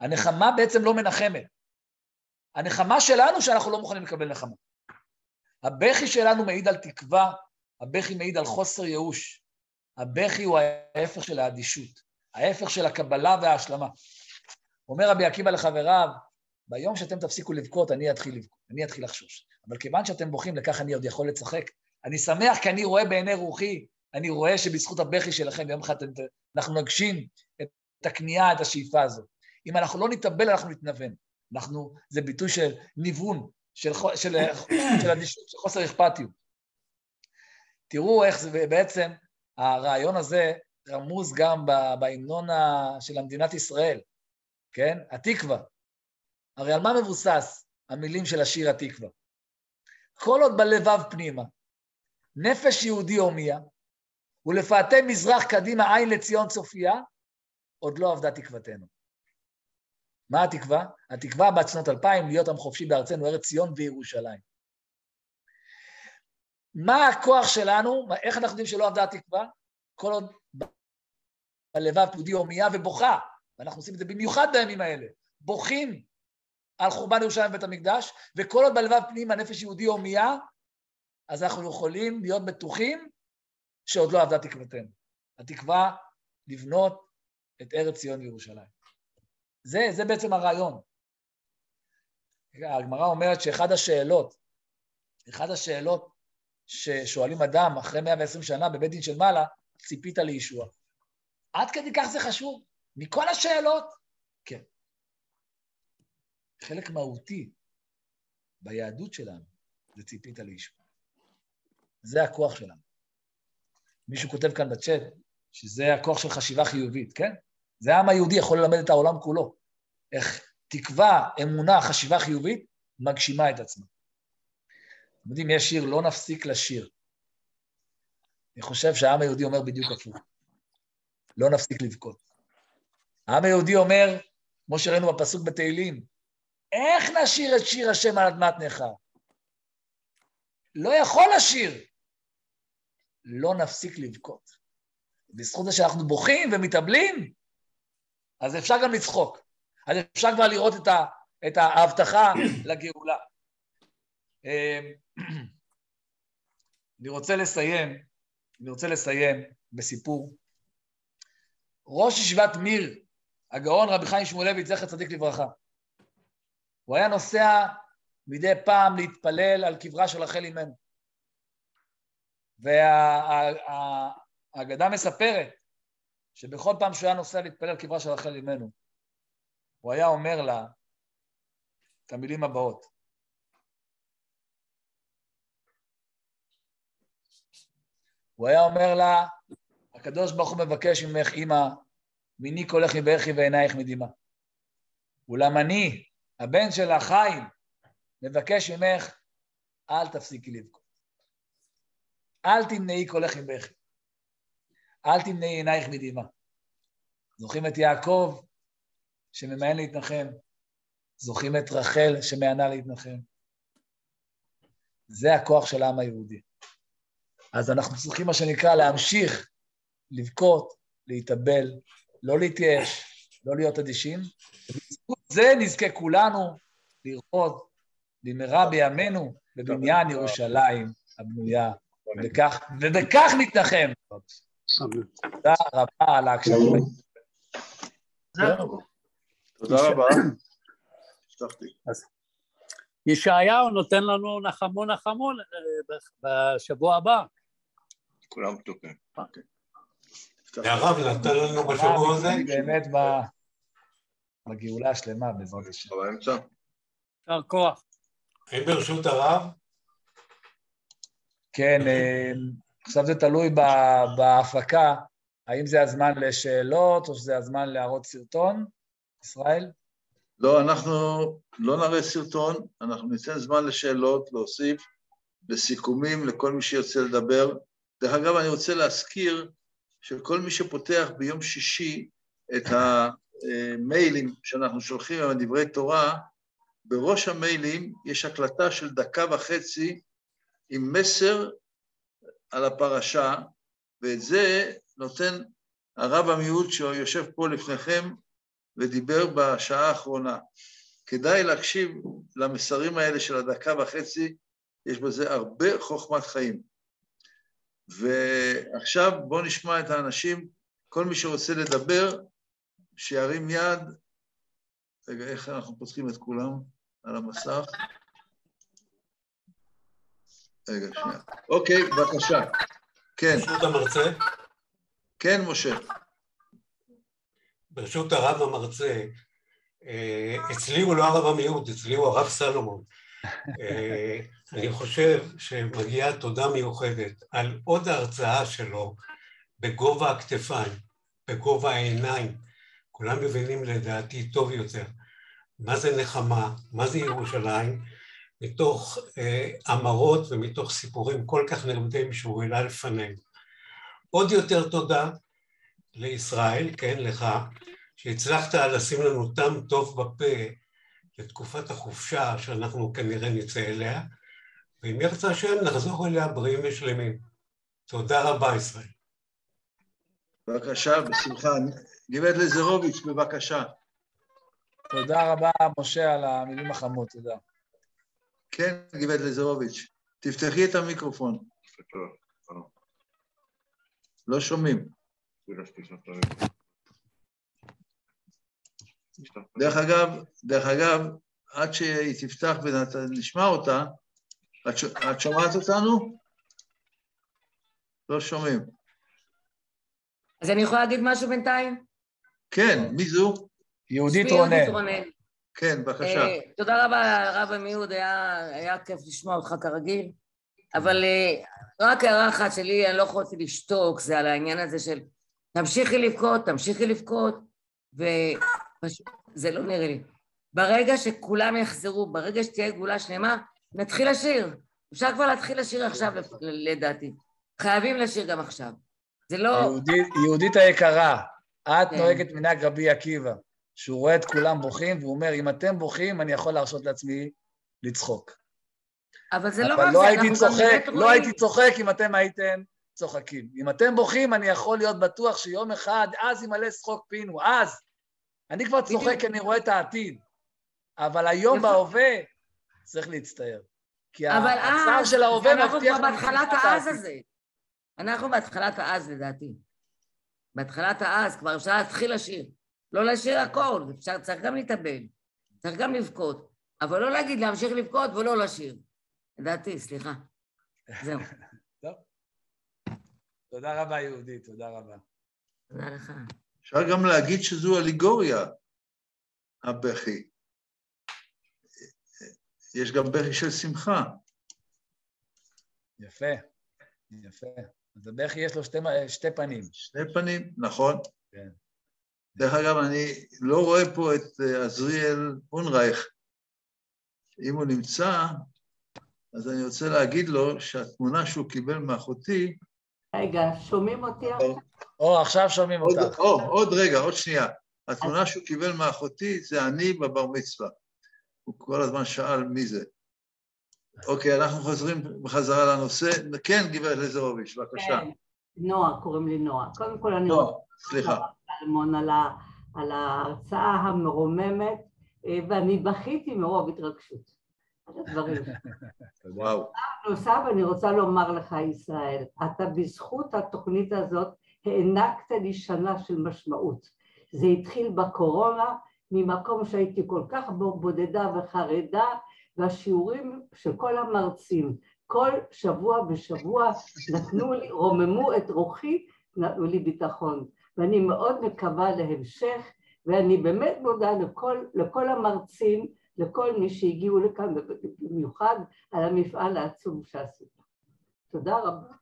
הנחמה בעצם לא מנחמת. הנחמה שלנו שאנחנו לא מוכנים לקבל נחמה. הבכי שלנו מעיד על תקווה, הבכי מעיד על חוסר ייאוש. הבכי הוא ההפך של האדישות, ההפך של הקבלה וההשלמה. אומר רבי עקיבא לחבריו, ביום שאתם תפסיקו לבכות, אני אתחיל לבכות, אני אתחיל לחשוש. אבל כיוון שאתם בוכים, לכך אני עוד יכול לצחק. אני שמח כי אני רואה בעיני רוחי, אני רואה שבזכות הבכי שלכם, יום אחד אנחנו נגשים את הכניעה, את השאיפה הזאת. אם אנחנו לא נתאבל, אנחנו נתנוון. אנחנו, זה ביטוי של ניוון, של, של, של אדישות, של חוסר אכפתיות. תראו איך זה בעצם, הרעיון הזה רמוז גם בהמנון של המדינת ישראל, כן? התקווה. הרי על מה מבוסס המילים של השיר התקווה? כל עוד בלבב פנימה, נפש יהודי הומיה, ולפאתי מזרח קדימה עין לציון צופיה, עוד לא אבדה תקוותנו. מה התקווה? התקווה בת שנות אלפיים להיות עם חופשי בארצנו, ארץ ציון וירושלים. מה הכוח שלנו? איך אנחנו יודעים שלא עבדה התקווה? כל עוד בלבב יהודי הומייה ובוכה, ואנחנו עושים את זה במיוחד בימים האלה, בוכים על חורבן ירושלים ובית המקדש, וכל עוד בלבב פנים הנפש יהודי הומייה, אז אנחנו יכולים להיות בטוחים שעוד לא עבדה תקוותנו. התקווה לבנות את ארץ ציון וירושלים. זה, זה בעצם הרעיון. הגמרא אומרת שאחד השאלות, אחת השאלות ששואלים אדם אחרי 120 שנה בבית דין של מעלה, ציפית לישוע. עד כדי כך זה חשוב? מכל השאלות? כן. חלק מהותי ביהדות שלנו זה ציפית לישוע. זה הכוח שלנו. מישהו כותב כאן בצ'אט שזה הכוח של חשיבה חיובית, כן? זה העם היהודי יכול ללמד את העולם כולו. איך תקווה, אמונה, חשיבה חיובית, מגשימה את עצמה. אתם יודעים, יש שיר, לא נפסיק לשיר. אני חושב שהעם היהודי אומר בדיוק הפוך. לא נפסיק לבכות. העם היהודי אומר, כמו שראינו בפסוק בתהילים, איך נשיר את שיר השם על אדמת נכר? לא יכול לשיר. לא נפסיק לבכות. בזכות זה שאנחנו בוכים ומתאבלים, אז אפשר גם לצחוק. אז אפשר כבר לראות את, ה, את ההבטחה לגאולה. אמ, אני רוצה לסיים, אני רוצה לסיים בסיפור. ראש ישיבת מיר, הגאון רבי חיים שמואלביץ, זכר צדיק לברכה. הוא היה נוסע מדי פעם להתפלל על קברה של רחל אימנו. והאגדה מספרת שבכל פעם שהוא היה נוסע להתפלל קברה של רחל אימנו, הוא היה אומר לה את המילים הבאות. הוא היה אומר לה, הקדוש ברוך הוא מבקש ממך, אמא, מיני קולך מבכי ועינייך מדמעה. אולם אני, הבן של החיים, מבקש ממך, אל תפסיקי לבכות. אל תמנעי קולך עם בכי. אל תמנעי עינייך מדמעה. זוכרים את יעקב שממאן להתנחם? זוכרים את רחל שמענה להתנחם? זה הכוח של העם היהודי. אז אנחנו צריכים, מה שנקרא, להמשיך לבכות, להתאבל, לא להתייאש, לא להיות אדישים. ובזכות זה נזכה כולנו לראות במהרה בימינו בבניין ירושלים הבנויה, ובכך, ובכך נתנחם. תודה רבה על ההקשבה. תודה רבה. ישעיהו נותן לנו נחמו נחמו אה, בשבוע הבא. כולם פתוחים. אוקיי. והרב נתן לנו בשבוע הזה? באמת בגאולה השלמה בעזרת השם. באמצע? יישר כוח. האם ברשות הרב? כן, אה, עכשיו זה תלוי בהפקה, האם זה הזמן לשאלות או שזה הזמן להראות סרטון, ישראל? לא, אנחנו לא נראה סרטון, אנחנו ניתן זמן לשאלות, להוסיף, לסיכומים, לכל מי שיוצא לדבר. דרך אגב, אני רוצה להזכיר שכל מי שפותח ביום שישי את המיילים שאנחנו שולחים עם דברי תורה, בראש המיילים יש הקלטה של דקה וחצי עם מסר על הפרשה, ואת זה נותן הרב המיעוט שיושב פה לפניכם ודיבר בשעה האחרונה. כדאי להקשיב למסרים האלה של הדקה וחצי, יש בזה הרבה חוכמת חיים. ועכשיו בואו נשמע את האנשים, כל מי שרוצה לדבר, שירים יד. רגע, איך אנחנו פותחים את כולם על המסך? רגע, שנייה. אוקיי, בבקשה. כן. ברשות המרצה? כן, משה. ברשות הרב המרצה, אה, אצלי הוא לא הרב המיעוט, אצלי הוא הרב סלומון. אה, אני חושב שמגיעה תודה מיוחדת על עוד הרצאה שלו בגובה הכתפיים, בגובה העיניים. כולם מבינים לדעתי טוב יותר מה זה נחמה, מה זה ירושלים, מתוך אה, אמרות ומתוך סיפורים כל כך נרמדים שהוא העלה לפנינו. עוד יותר תודה לישראל, כן, לך, שהצלחת לשים לנו טעם טוב בפה לתקופת החופשה שאנחנו כנראה נצא אליה, ואם ירצה השם נחזור אליה בריאים ושלמים. תודה רבה, ישראל. בבקשה, בשמחה. גברת לזרוביץ', בבקשה. תודה רבה, משה, על המילים החמות, תודה. כן, גברת לזרוביץ', תפתחי את המיקרופון. לא שומעים. דרך אגב, דרך אגב, עד שהיא תפתח ונשמע אותה, את, ש... את שומעת אותנו? לא שומעים. אז אני יכולה להגיד משהו בינתיים? כן, מי זו? יהודית רונן. כן, בבקשה. Uh, תודה רבה, הרב עמיהוד, היה, היה כיף לשמוע אותך כרגיל, אבל uh, רק הערה אחת שלי, אני לא יכולתי לשתוק, זה על העניין הזה של תמשיכי לבכות, תמשיכי לבכות, וזה לא נראה לי. ברגע שכולם יחזרו, ברגע שתהיה גאולה שלמה, נתחיל לשיר. אפשר כבר להתחיל לשיר עכשיו, לדעתי. חייבים לשיר גם עכשיו. זה לא... יהודית, יהודית היקרה, את כן. נוהגת מנהג רבי עקיבא, שהוא רואה את כולם בוכים, והוא אומר, אם אתם בוכים, אני יכול להרשות לעצמי לצחוק. אבל זה לא רק לא זה, אנחנו צוחק, גם באמת רואים... לא הייתי צוחק אם אתם הייתם צוחקים. אם אתם בוכים, אני יכול להיות בטוח שיום אחד, אז ימלא שחוק פינו, אז. אני כבר צוחק כי אני רואה את העתיד. אבל היום. בהווה צריך להצטער. כי הצער של ההווה מבטיח... אנחנו כבר בהתחלת האז הזה. אנחנו בהתחלת האז לדעתי. בהתחלת האז כבר אפשר להתחיל לשיר. לא לשיר הכל, אפשר, צריך גם להתאבל. צריך גם לבכות. אבל לא להגיד להמשיך לבכות ולא לשיר. לדעתי, סליחה. זהו. תודה רבה, יהודית, תודה רבה. תודה לך. אפשר גם להגיד שזו אליגוריה, הבכי. יש גם בכי של שמחה. יפה, יפה. אז הבכי יש לו שתי, שתי פנים. שני פנים, נכון. כן. דרך אגב, אני לא רואה פה את אה, עזריאל אונרייך. אם הוא נמצא, אז אני רוצה להגיד לו שהתמונה שהוא קיבל מאחותי... רגע, שומעים אותי עכשיו? או, עכשיו שומעים אותך. או, עוד רגע, עוד שנייה. התמונה שהוא קיבל מאחותי זה אני בבר מצווה. הוא כל הזמן שאל מי זה. אוקיי, אנחנו חוזרים בחזרה לנושא. כן, גברת לזרוביץ', בבקשה. כן, נועה, קוראים לי נועה. קודם כל אני נועה, סליחה. אלמון על, על ההרצאה המרוממת, אה, ואני בכיתי מרוב התרגשות. הדברים. וואו. נוסף, אני רוצה לומר לך, ישראל, אתה בזכות התוכנית הזאת הענקת לי שנה של משמעות. זה התחיל בקורונה, ממקום שהייתי כל כך בודדה וחרדה, והשיעורים של כל המרצים, כל שבוע ושבוע נתנו לי, רוממו את רוחי, נתנו לי ביטחון. ואני מאוד מקווה להמשך, ואני באמת מודה לכל, לכל המרצים, לכל מי שהגיעו לכאן, במיוחד על המפעל העצום שעשית. תודה רבה.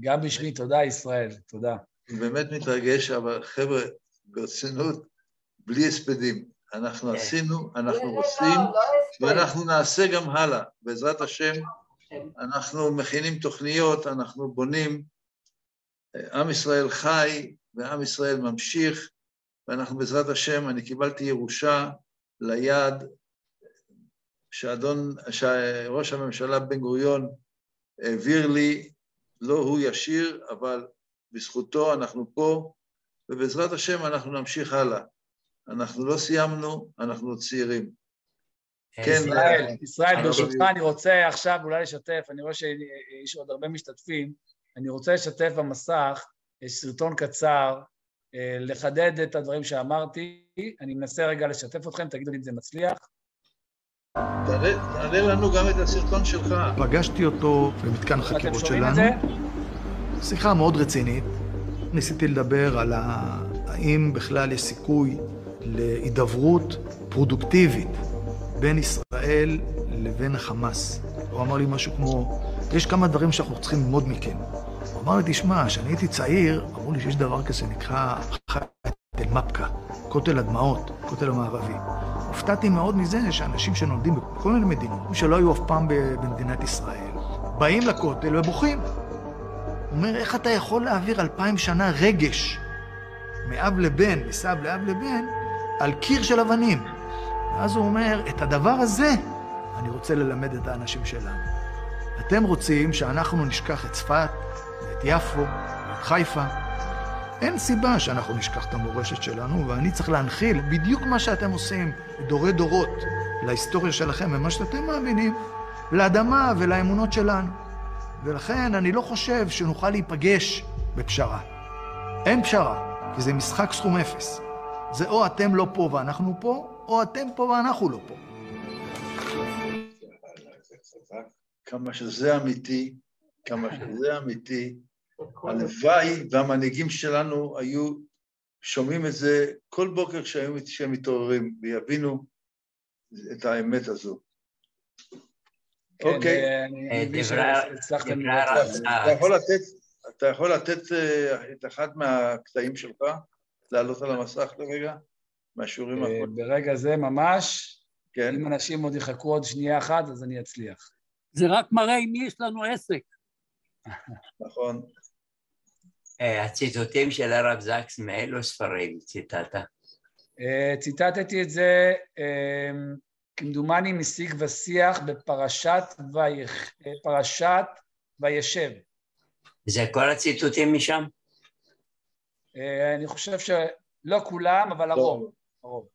גם בשמי, תודה ישראל, תודה. אני באמת מתרגש, אבל חבר'ה, ברצינות, בלי הספדים. אנחנו כן. עשינו, אנחנו לא, עושים, לא הספד. ואנחנו נעשה גם הלאה. בעזרת השם, אנחנו מכינים תוכניות, אנחנו בונים. עם ישראל חי ועם ישראל ממשיך, ואנחנו בעזרת השם, אני קיבלתי ירושה ליד שאדון, שראש הממשלה בן גוריון העביר לי, לא הוא ישיר, אבל בזכותו אנחנו פה, ובעזרת השם אנחנו נמשיך הלאה. אנחנו לא סיימנו, אנחנו צעירים. כן, ישראל, ישראל, הרב ברשותך. אני רוצה עכשיו אולי לשתף, אני רואה שיש עוד הרבה משתתפים, אני רוצה לשתף במסך, יש סרטון קצר, אה, לחדד את הדברים שאמרתי, אני מנסה רגע לשתף אתכם, תגידו לי אם זה מצליח. תעלה לנו גם את הסרטון שלך. פגשתי אותו במתקן את שלנו? שיחה מאוד רצינית. ניסיתי לדבר על ה... האם בכלל יש סיכוי להידברות פרודוקטיבית בין ישראל לבין החמאס. הוא אמר לי משהו כמו, יש כמה דברים שאנחנו צריכים ללמוד מכם. הוא אמר לי, תשמע, כשאני הייתי צעיר, אמרו לי שיש דבר כזה שנקרא חייט אל-מפקה, כותל הדמעות, כותל המערבי. הופתעתי מאוד מזה שאנשים שנולדים בכל מיני מדינות, שלא היו אף פעם במדינת ישראל, באים לכותל ובוכים. הוא אומר, איך אתה יכול להעביר אלפיים שנה רגש מאב לבן, מסב לאב לבן, על קיר של אבנים? ואז הוא אומר, את הדבר הזה אני רוצה ללמד את האנשים שלנו. אתם רוצים שאנחנו נשכח את צפת, ואת יפו, ואת חיפה. אין סיבה שאנחנו נשכח את המורשת שלנו, ואני צריך להנחיל בדיוק מה שאתם עושים, דורי דורות, להיסטוריה שלכם ומה שאתם מאמינים, לאדמה ולאמונות שלנו. ולכן אני לא חושב שנוכל להיפגש בפשרה. אין פשרה, כי זה משחק סכום אפס. זה או אתם לא פה ואנחנו פה, או אתם פה ואנחנו לא פה. כמה שזה אמיתי, כמה שזה אמיתי. הלוואי והמנהיגים שלנו היו שומעים את זה כל בוקר כשהם מתעוררים ויבינו את האמת הזו. כן, אוקיי. אה, אה. אתה יכול לתת, אתה יכול לתת אה, את אחד מהקטעים שלך, לעלות על המסך לרגע, מהשיעורים האחרונים, ברגע זה ממש, כן? אם אנשים עוד יחכו עוד שנייה אחת, אז אני אצליח. זה רק מראה עם מי יש לנו עסק. נכון. אה, הציטוטים של הרב זקס מאילו ספרים ציטטת? אה, ציטטתי את זה, אה, כמדומני משיג ושיח בפרשת ויח- פרשת וישב. זה כל הציטוטים משם? אני חושב שלא כולם, אבל הרוב. הרוב.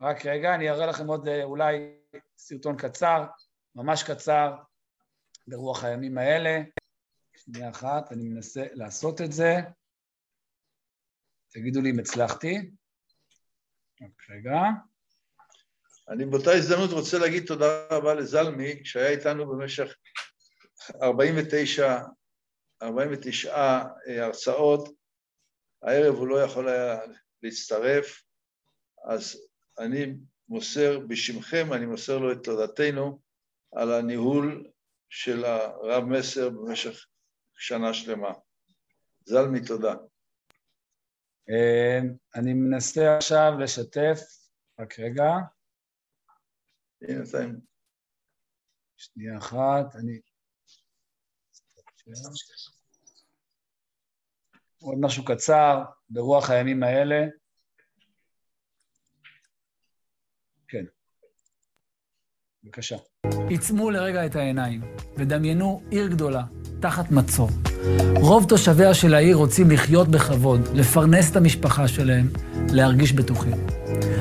רק רגע, אני אראה לכם עוד אולי סרטון קצר, ממש קצר, ברוח הימים האלה. שנייה אחת, אני מנסה לעשות את זה. תגידו לי אם הצלחתי. רגע. אני באותה הזדמנות רוצה להגיד תודה רבה לזלמי, שהיה איתנו במשך 49, 49 אה, הרצאות. הערב הוא לא יכול היה להצטרף, אז אני מוסר בשמכם, אני מוסר לו את תודתנו על הניהול של הרב מסר במשך שנה שלמה. זלמי, תודה. אה, אני מנסה עכשיו לשתף, רק רגע. שנייה אחת, אני... עוד משהו קצר, ברוח הימים האלה. כן. בבקשה. עיצמו לרגע את העיניים ודמיינו עיר גדולה, תחת מצור. רוב תושביה של העיר רוצים לחיות בכבוד, לפרנס את המשפחה שלהם, להרגיש בטוחים.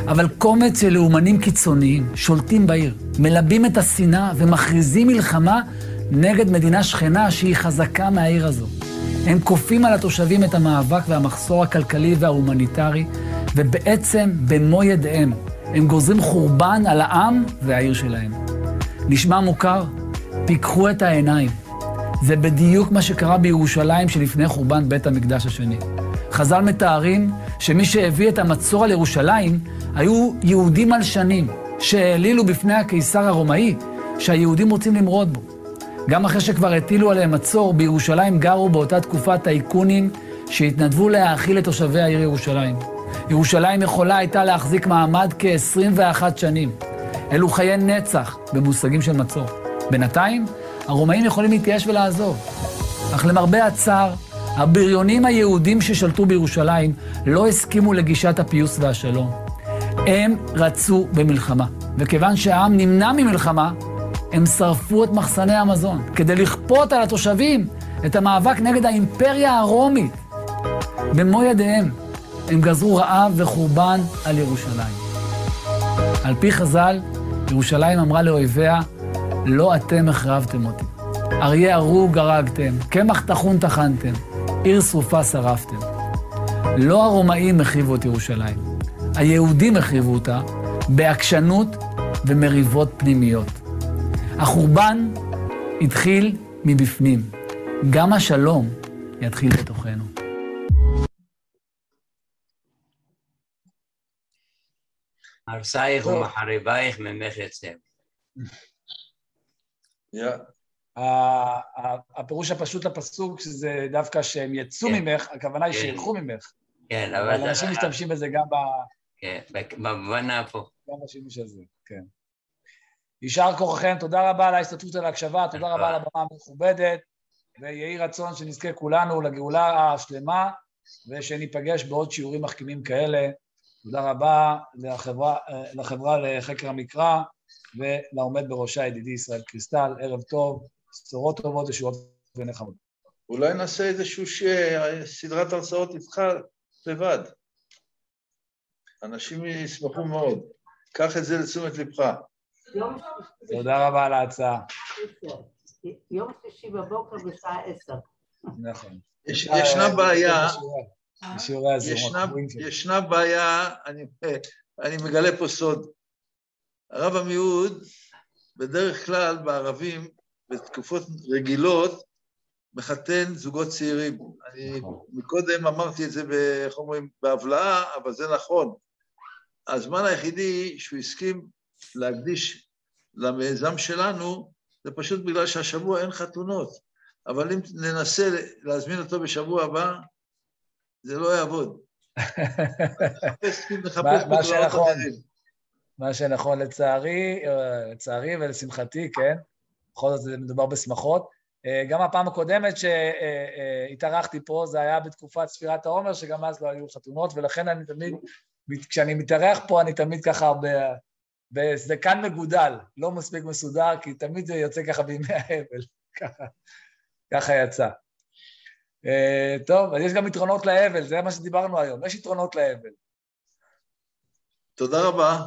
אבל קומץ של לאומנים קיצוניים שולטים בעיר, מלבים את השנאה ומכריזים מלחמה נגד מדינה שכנה שהיא חזקה מהעיר הזו. הם כופים על התושבים את המאבק והמחסור הכלכלי וההומניטרי, ובעצם, במו ידיהם, הם גוזרים חורבן על העם והעיר שלהם. נשמע מוכר? פיקחו את העיניים. זה בדיוק מה שקרה בירושלים שלפני חורבן בית המקדש השני. חז"ל מתארים שמי שהביא את המצור על ירושלים היו יהודים מלשנים, שהעלילו בפני הקיסר הרומאי שהיהודים רוצים למרוד בו. גם אחרי שכבר הטילו עליהם מצור, בירושלים גרו באותה תקופה טייקונים שהתנדבו להאכיל את תושבי העיר ירושלים. ירושלים יכולה הייתה להחזיק מעמד כ-21 שנים. אלו חיי נצח במושגים של מצור. בינתיים, הרומאים יכולים להתייאש ולעזוב. אך למרבה הצער, הבריונים היהודים ששלטו בירושלים לא הסכימו לגישת הפיוס והשלום. הם רצו במלחמה, וכיוון שהעם נמנע ממלחמה, הם שרפו את מחסני המזון, כדי לכפות על התושבים את המאבק נגד האימפריה הרומית. במו ידיהם הם גזרו רעב וחורבן על ירושלים. על פי חז"ל, ירושלים אמרה לאויביה, לא אתם החרבתם אותי. אריה הרוג הרגתם, קמח טחון טחנתם, עיר שרופה שרפתם. לא הרומאים החריבו את ירושלים, היהודים החריבו אותה בעקשנות ומריבות פנימיות. החורבן התחיל מבפנים, גם השלום יתחיל בתוכנו. הרסייך ומחריבייך ממך יצא. הפירוש הפשוט לפסוק, שזה דווקא שהם יצאו כן. ממך, הכוונה היא כן. שילכו ממך. כן, אבל אבל... אנשים משתמשים בזה גם ב- כן, במובן ההפוך. גם בשימוש הזה, כן. יישר כוחכם, תודה רבה על ההשתתפות ולהקשבה, תודה רבה על הבמה המכובדת, ויהי רצון שנזכה כולנו לגאולה השלמה, ושניפגש בעוד שיעורים מחכימים כאלה. תודה רבה לחברה, אה, לחברה לחקר המקרא ולעומד בראשה ידידי ישראל קריסטל, ערב טוב, בשורות טובות, ישועות ונחמות. אולי נעשה איזשהו ש... סדרת הרצאות איתך לבד. אנשים ישמחו מאוד. קח את זה לתשומת לבך. תודה רבה על ההצעה. יום שלישי בבוקר בשעה עשר. נכון. יש, ישנה בעיה. ישנה, בעיה, אני, אני מגלה פה סוד. הרב עמיהוד, בדרך כלל בערבים, בתקופות רגילות, מחתן זוגות צעירים. אני מקודם אמרתי את זה, איך אומרים, בהבלעה, אבל זה נכון. הזמן היחידי שהוא הסכים להקדיש למיזם שלנו, זה פשוט בגלל שהשבוע אין חתונות. אבל אם ננסה להזמין אותו בשבוע הבא, זה לא יעבוד. נחפש נחפש שנכון. אחרים. מה שנכון לצערי, אה, לצערי ולשמחתי, כן, בכל זאת מדובר בשמחות. אה, גם הפעם הקודמת שהתארחתי פה, זה היה בתקופת ספירת העומר, שגם אז לא היו חתונות, ולכן אני תמיד, כשאני מתארח פה, אני תמיד ככה ב- בזקן מגודל, לא מספיק מסודר, כי תמיד זה יוצא ככה בימי האבל, ככה, יצא. אה, טוב, אז יש גם יתרונות לאבל, זה מה שדיברנו היום, יש יתרונות לאבל. תודה רבה,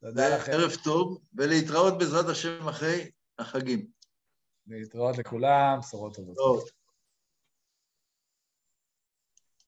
תודה לכם. ערב טוב, ולהתראות בעזרת השם אחרי החגים. להתראות לכולם, בשורות טובות. טוב.